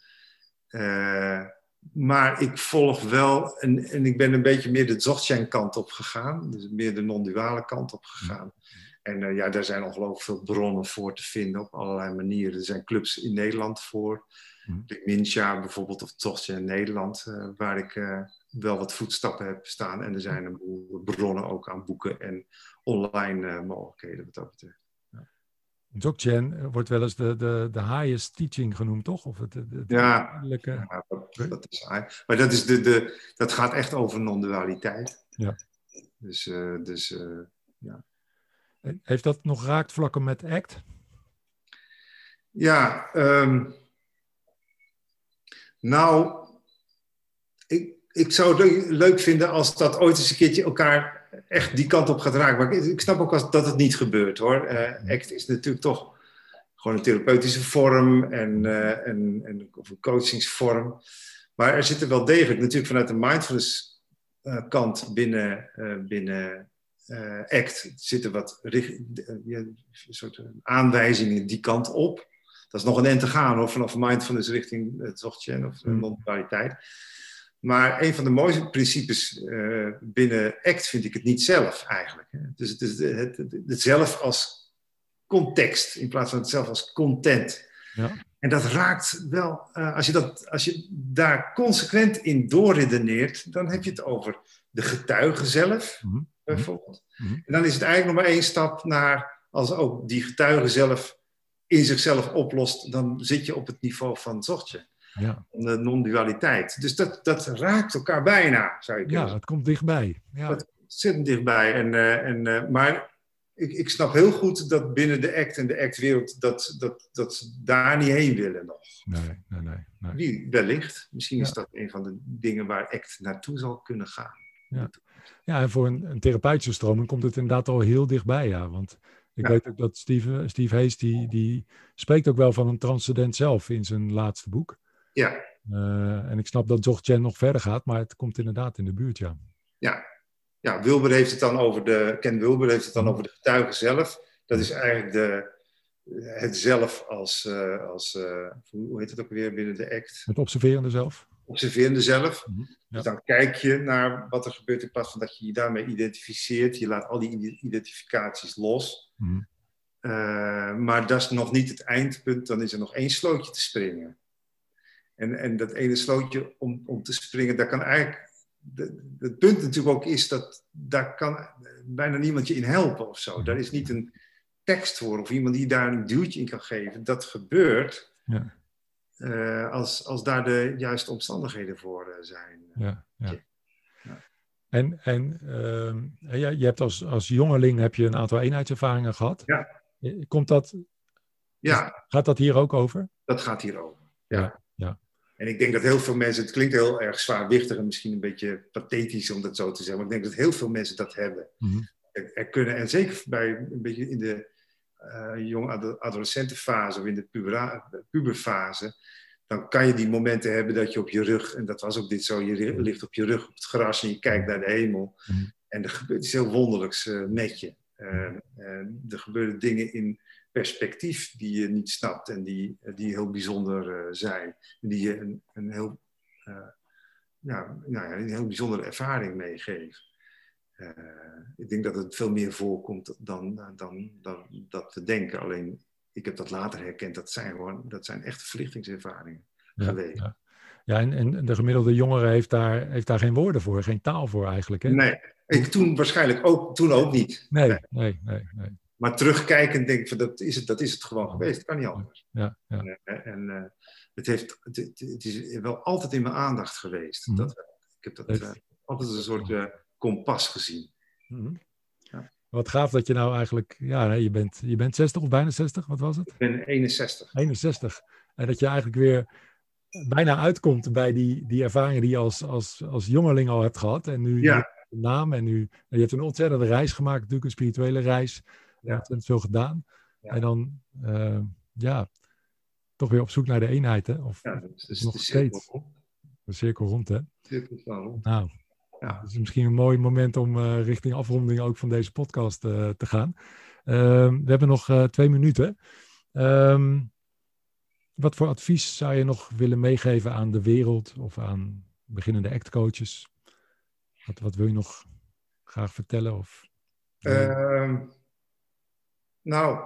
Uh, maar ik volg wel, en, en ik ben een beetje meer de Dzogchen kant op gegaan, dus meer de non-duale kant op gegaan. En uh, ja, daar zijn ongelooflijk veel bronnen voor te vinden op allerlei manieren. Er zijn clubs in Nederland voor. Mm. Mincha bijvoorbeeld, of Tochtje in Nederland, waar ik wel wat voetstappen heb staan. En er zijn een boel bronnen ook aan boeken en online mogelijkheden wat dat betreft. Dzogchen wordt wel eens de, de, de highest teaching genoemd, toch? Of het, het, ja, ja dat, is Maar dat, is de, de, dat gaat echt over non-dualiteit. Ja. Dus, uh, dus uh, ja. Heeft dat nog raakvlakken met ACT? Ja, um, nou, ik, ik zou het leuk vinden als dat ooit eens een keertje elkaar echt die kant op gaat raken. Maar ik, ik snap ook als, dat het niet gebeurt hoor. Uh, ACT is natuurlijk toch gewoon een therapeutische vorm en, uh, en, en, of een coachingsvorm. Maar er zitten wel degelijk natuurlijk vanuit de mindfulness uh, kant binnen, binnen ACT zitten wat soort aanwijzingen die kant op. Dat is nog een end te gaan hoor, vanaf mindfulness richting het zochtje of non-dualiteit. Maar een van de mooiste principes uh, binnen ACT vind ik het niet zelf eigenlijk. Hè. Dus het is het, het, het, zelf als context in plaats van het zelf als content. Ja. En dat raakt wel, uh, als, je dat, als je daar consequent in doorredeneert, dan heb je het over de getuige zelf, mm -hmm. bijvoorbeeld. Mm -hmm. En dan is het eigenlijk nog maar één stap naar, als ook die getuige zelf in zichzelf oplost, dan zit je op het niveau van het ja. de non-dualiteit. Dus dat, dat raakt elkaar bijna, zou je kunnen Ja, het komt dichtbij. Ja. Het zit dichtbij. En, uh, en, uh, maar ik, ik snap heel goed dat binnen de act en de act-wereld dat, dat, dat ze daar niet heen willen nog. Nee, nee, nee. nee. Wie, wellicht. Misschien is dat een van de dingen waar act naartoe zal kunnen gaan. Ja, ja en voor een, een therapeutische stroming komt het inderdaad al heel dichtbij, ja. Want ik weet ook dat Steve, Steve Hayes, die, die spreekt ook wel van een transcendent zelf in zijn laatste boek. Ja. Uh, en ik snap dat Dzogchen nog verder gaat, maar het komt inderdaad in de buurt, ja. Ja, ja Wilber heeft het dan over de, Ken Wilber heeft het dan over de getuige zelf. Dat is eigenlijk de, het zelf als, uh, als uh, hoe heet het ook weer binnen de act? Het observerende zelf. Observerende zelf. Mm -hmm. ja. Dus dan kijk je naar wat er gebeurt in plaats van dat je je daarmee identificeert. Je laat al die identificaties los. Mm -hmm. uh, maar dat is nog niet het eindpunt. Dan is er nog één slootje te springen. En, en dat ene slootje om, om te springen, daar kan eigenlijk. Het punt natuurlijk ook is dat daar kan bijna niemand je in helpen of zo. Daar is niet een tekst voor of iemand die daar een duwtje in kan geven. Dat gebeurt ja. uh, als, als daar de juiste omstandigheden voor uh, zijn. Ja, ja. En, en uh, ja, je hebt als, als jongeling heb je een aantal eenheidservaringen gehad. Ja. Komt dat, ja. gaat dat hier ook over? Dat gaat hier over, ja. En ik denk dat heel veel mensen, het klinkt heel erg zwaarwichtig en misschien een beetje pathetisch om dat zo te zeggen, maar ik denk dat heel veel mensen dat hebben. Mm -hmm. er, er, kunnen, en zeker bij een beetje in de uh, jonge adolescentenfase of in de pubera, puberfase, dan kan je die momenten hebben dat je op je rug, en dat was ook dit zo, je ligt op je rug op het gras en je kijkt naar de hemel. Mm -hmm. En er gebeurt iets heel wonderlijks uh, met je. Uh, er gebeuren dingen in perspectief die je niet snapt en die, die heel bijzonder uh, zijn. En die je een, een heel, uh, ja, nou ja, een heel bijzondere ervaring meegeven. Uh, ik denk dat het veel meer voorkomt dan, dan, dan dat we denken. Alleen, ik heb dat later herkend. Dat zijn gewoon, dat zijn echte verlichtingservaringen ja, geweest. Ja. Ja, en, en de gemiddelde jongere heeft daar, heeft daar geen woorden voor, geen taal voor eigenlijk. Hè? Nee, ik toen waarschijnlijk ook, toen ook niet. Nee, nee, nee. nee, nee. Maar terugkijkend denk ik van dat is het, dat is het gewoon geweest. Het kan niet anders. Ja, ja. En, en uh, het, heeft, het, het, is wel altijd in mijn aandacht geweest. Mhm. Dat, ik heb dat uh, altijd als een soort uh, kompas gezien. Mm ja. Wat gaaf dat je nou eigenlijk, ja, je bent, je bent 60 of bijna 60, wat was het? Ik ben 61. 61. En dat je eigenlijk weer bijna uitkomt bij die, die ervaringen die je als, als, als jongeling al hebt gehad. En nu ja. de naam en nu, je hebt een ontzettende reis gemaakt, natuurlijk een spirituele reis. Ontzettend veel gedaan. En dan, uh, ja, toch weer op zoek naar de eenheid, hè? Of ja, dus, dus nog de steeds. De cirkel rond, hè? Cirkel rond. Nou, ja. het is misschien een mooi moment om uh, richting afronding ook van deze podcast uh, te gaan. Uh, we hebben nog twee minuten. Um, wat voor advies zou je nog willen meegeven aan de wereld of aan beginnende actcoaches? Wat, wat wil je nog graag vertellen? Of, nou,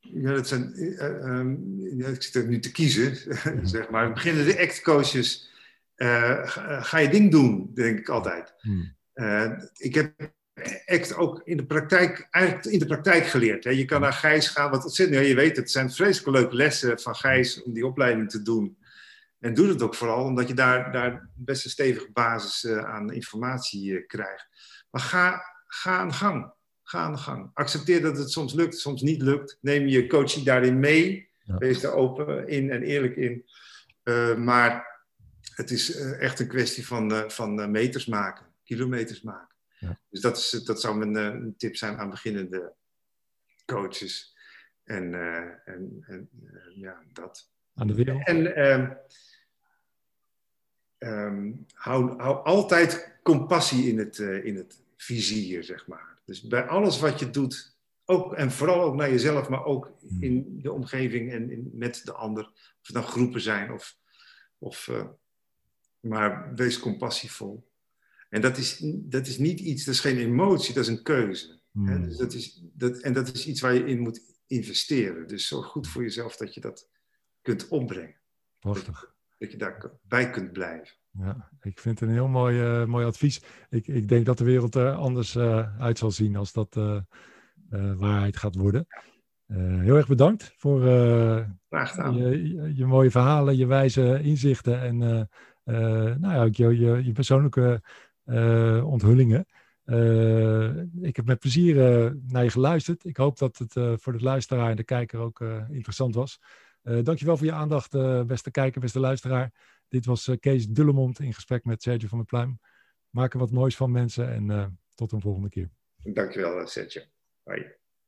ja, dat zijn, uh, ik zit er nu te kiezen, zeg maar. Beginnen de act-coaches, ga je ding doen, denk ik altijd. Hmm. ik heb act ook in de praktijk, eigenlijk in de praktijk geleerd. Hè. Je kan naar Gijs gaan, wat ontzettend, ja, je weet het, zijn vreselijk leuke lessen van Gijs om die opleiding te doen. En doe het ook vooral omdat je daar, daar best een stevige basis aan informatie krijgt. Maar ga, ga aan de gang. Ga aan de gang. Accepteer dat het soms lukt, soms niet lukt. Neem je coaching daarin mee. Wees er open in en eerlijk in. Uh, maar het is uh, echt een kwestie van, uh, van meters maken, kilometers maken. Ja. Dus dat, is, dat zou mijn tip zijn aan beginnende coaches. En, en, en ja, dat. Aan de wereld. En um, hou, hou altijd compassie in het, in het vizier, zeg maar. Dus bij alles wat je doet, ook, en vooral ook naar jezelf, maar ook hmm. in de omgeving en in, met de ander. Of het nou groepen zijn of. of uh, maar wees compassievol. En dat is, dat is niet iets, dat is geen emotie, dat is een keuze. Hmm. Dus dat is, dat, en dat is iets waar je in moet investeren. Dus zorg goed voor jezelf dat je dat kunt opbrengen. Prachtig. Dat, je daarbij kunt blijven. Ja, ik vind het een heel mooi, uh, mooi advies. Ik, ik denk dat de wereld er anders uh, uit zal zien als dat uh, waarheid gaat worden. heel erg bedankt voor je, je, mooie verhalen, je wijze inzichten en nou ja, je, je, je persoonlijke onthullingen. ik heb met plezier naar je geluisterd. Ik hoop dat het voor de luisteraar en de kijker ook interessant was. dankjewel voor je aandacht, beste kijker, beste luisteraar. Dit was uh, Kees Dullemond in gesprek met Sergio van der Pluim. Maak er wat moois van mensen en uh, tot een volgende keer. Dankjewel, Sergio. Bye.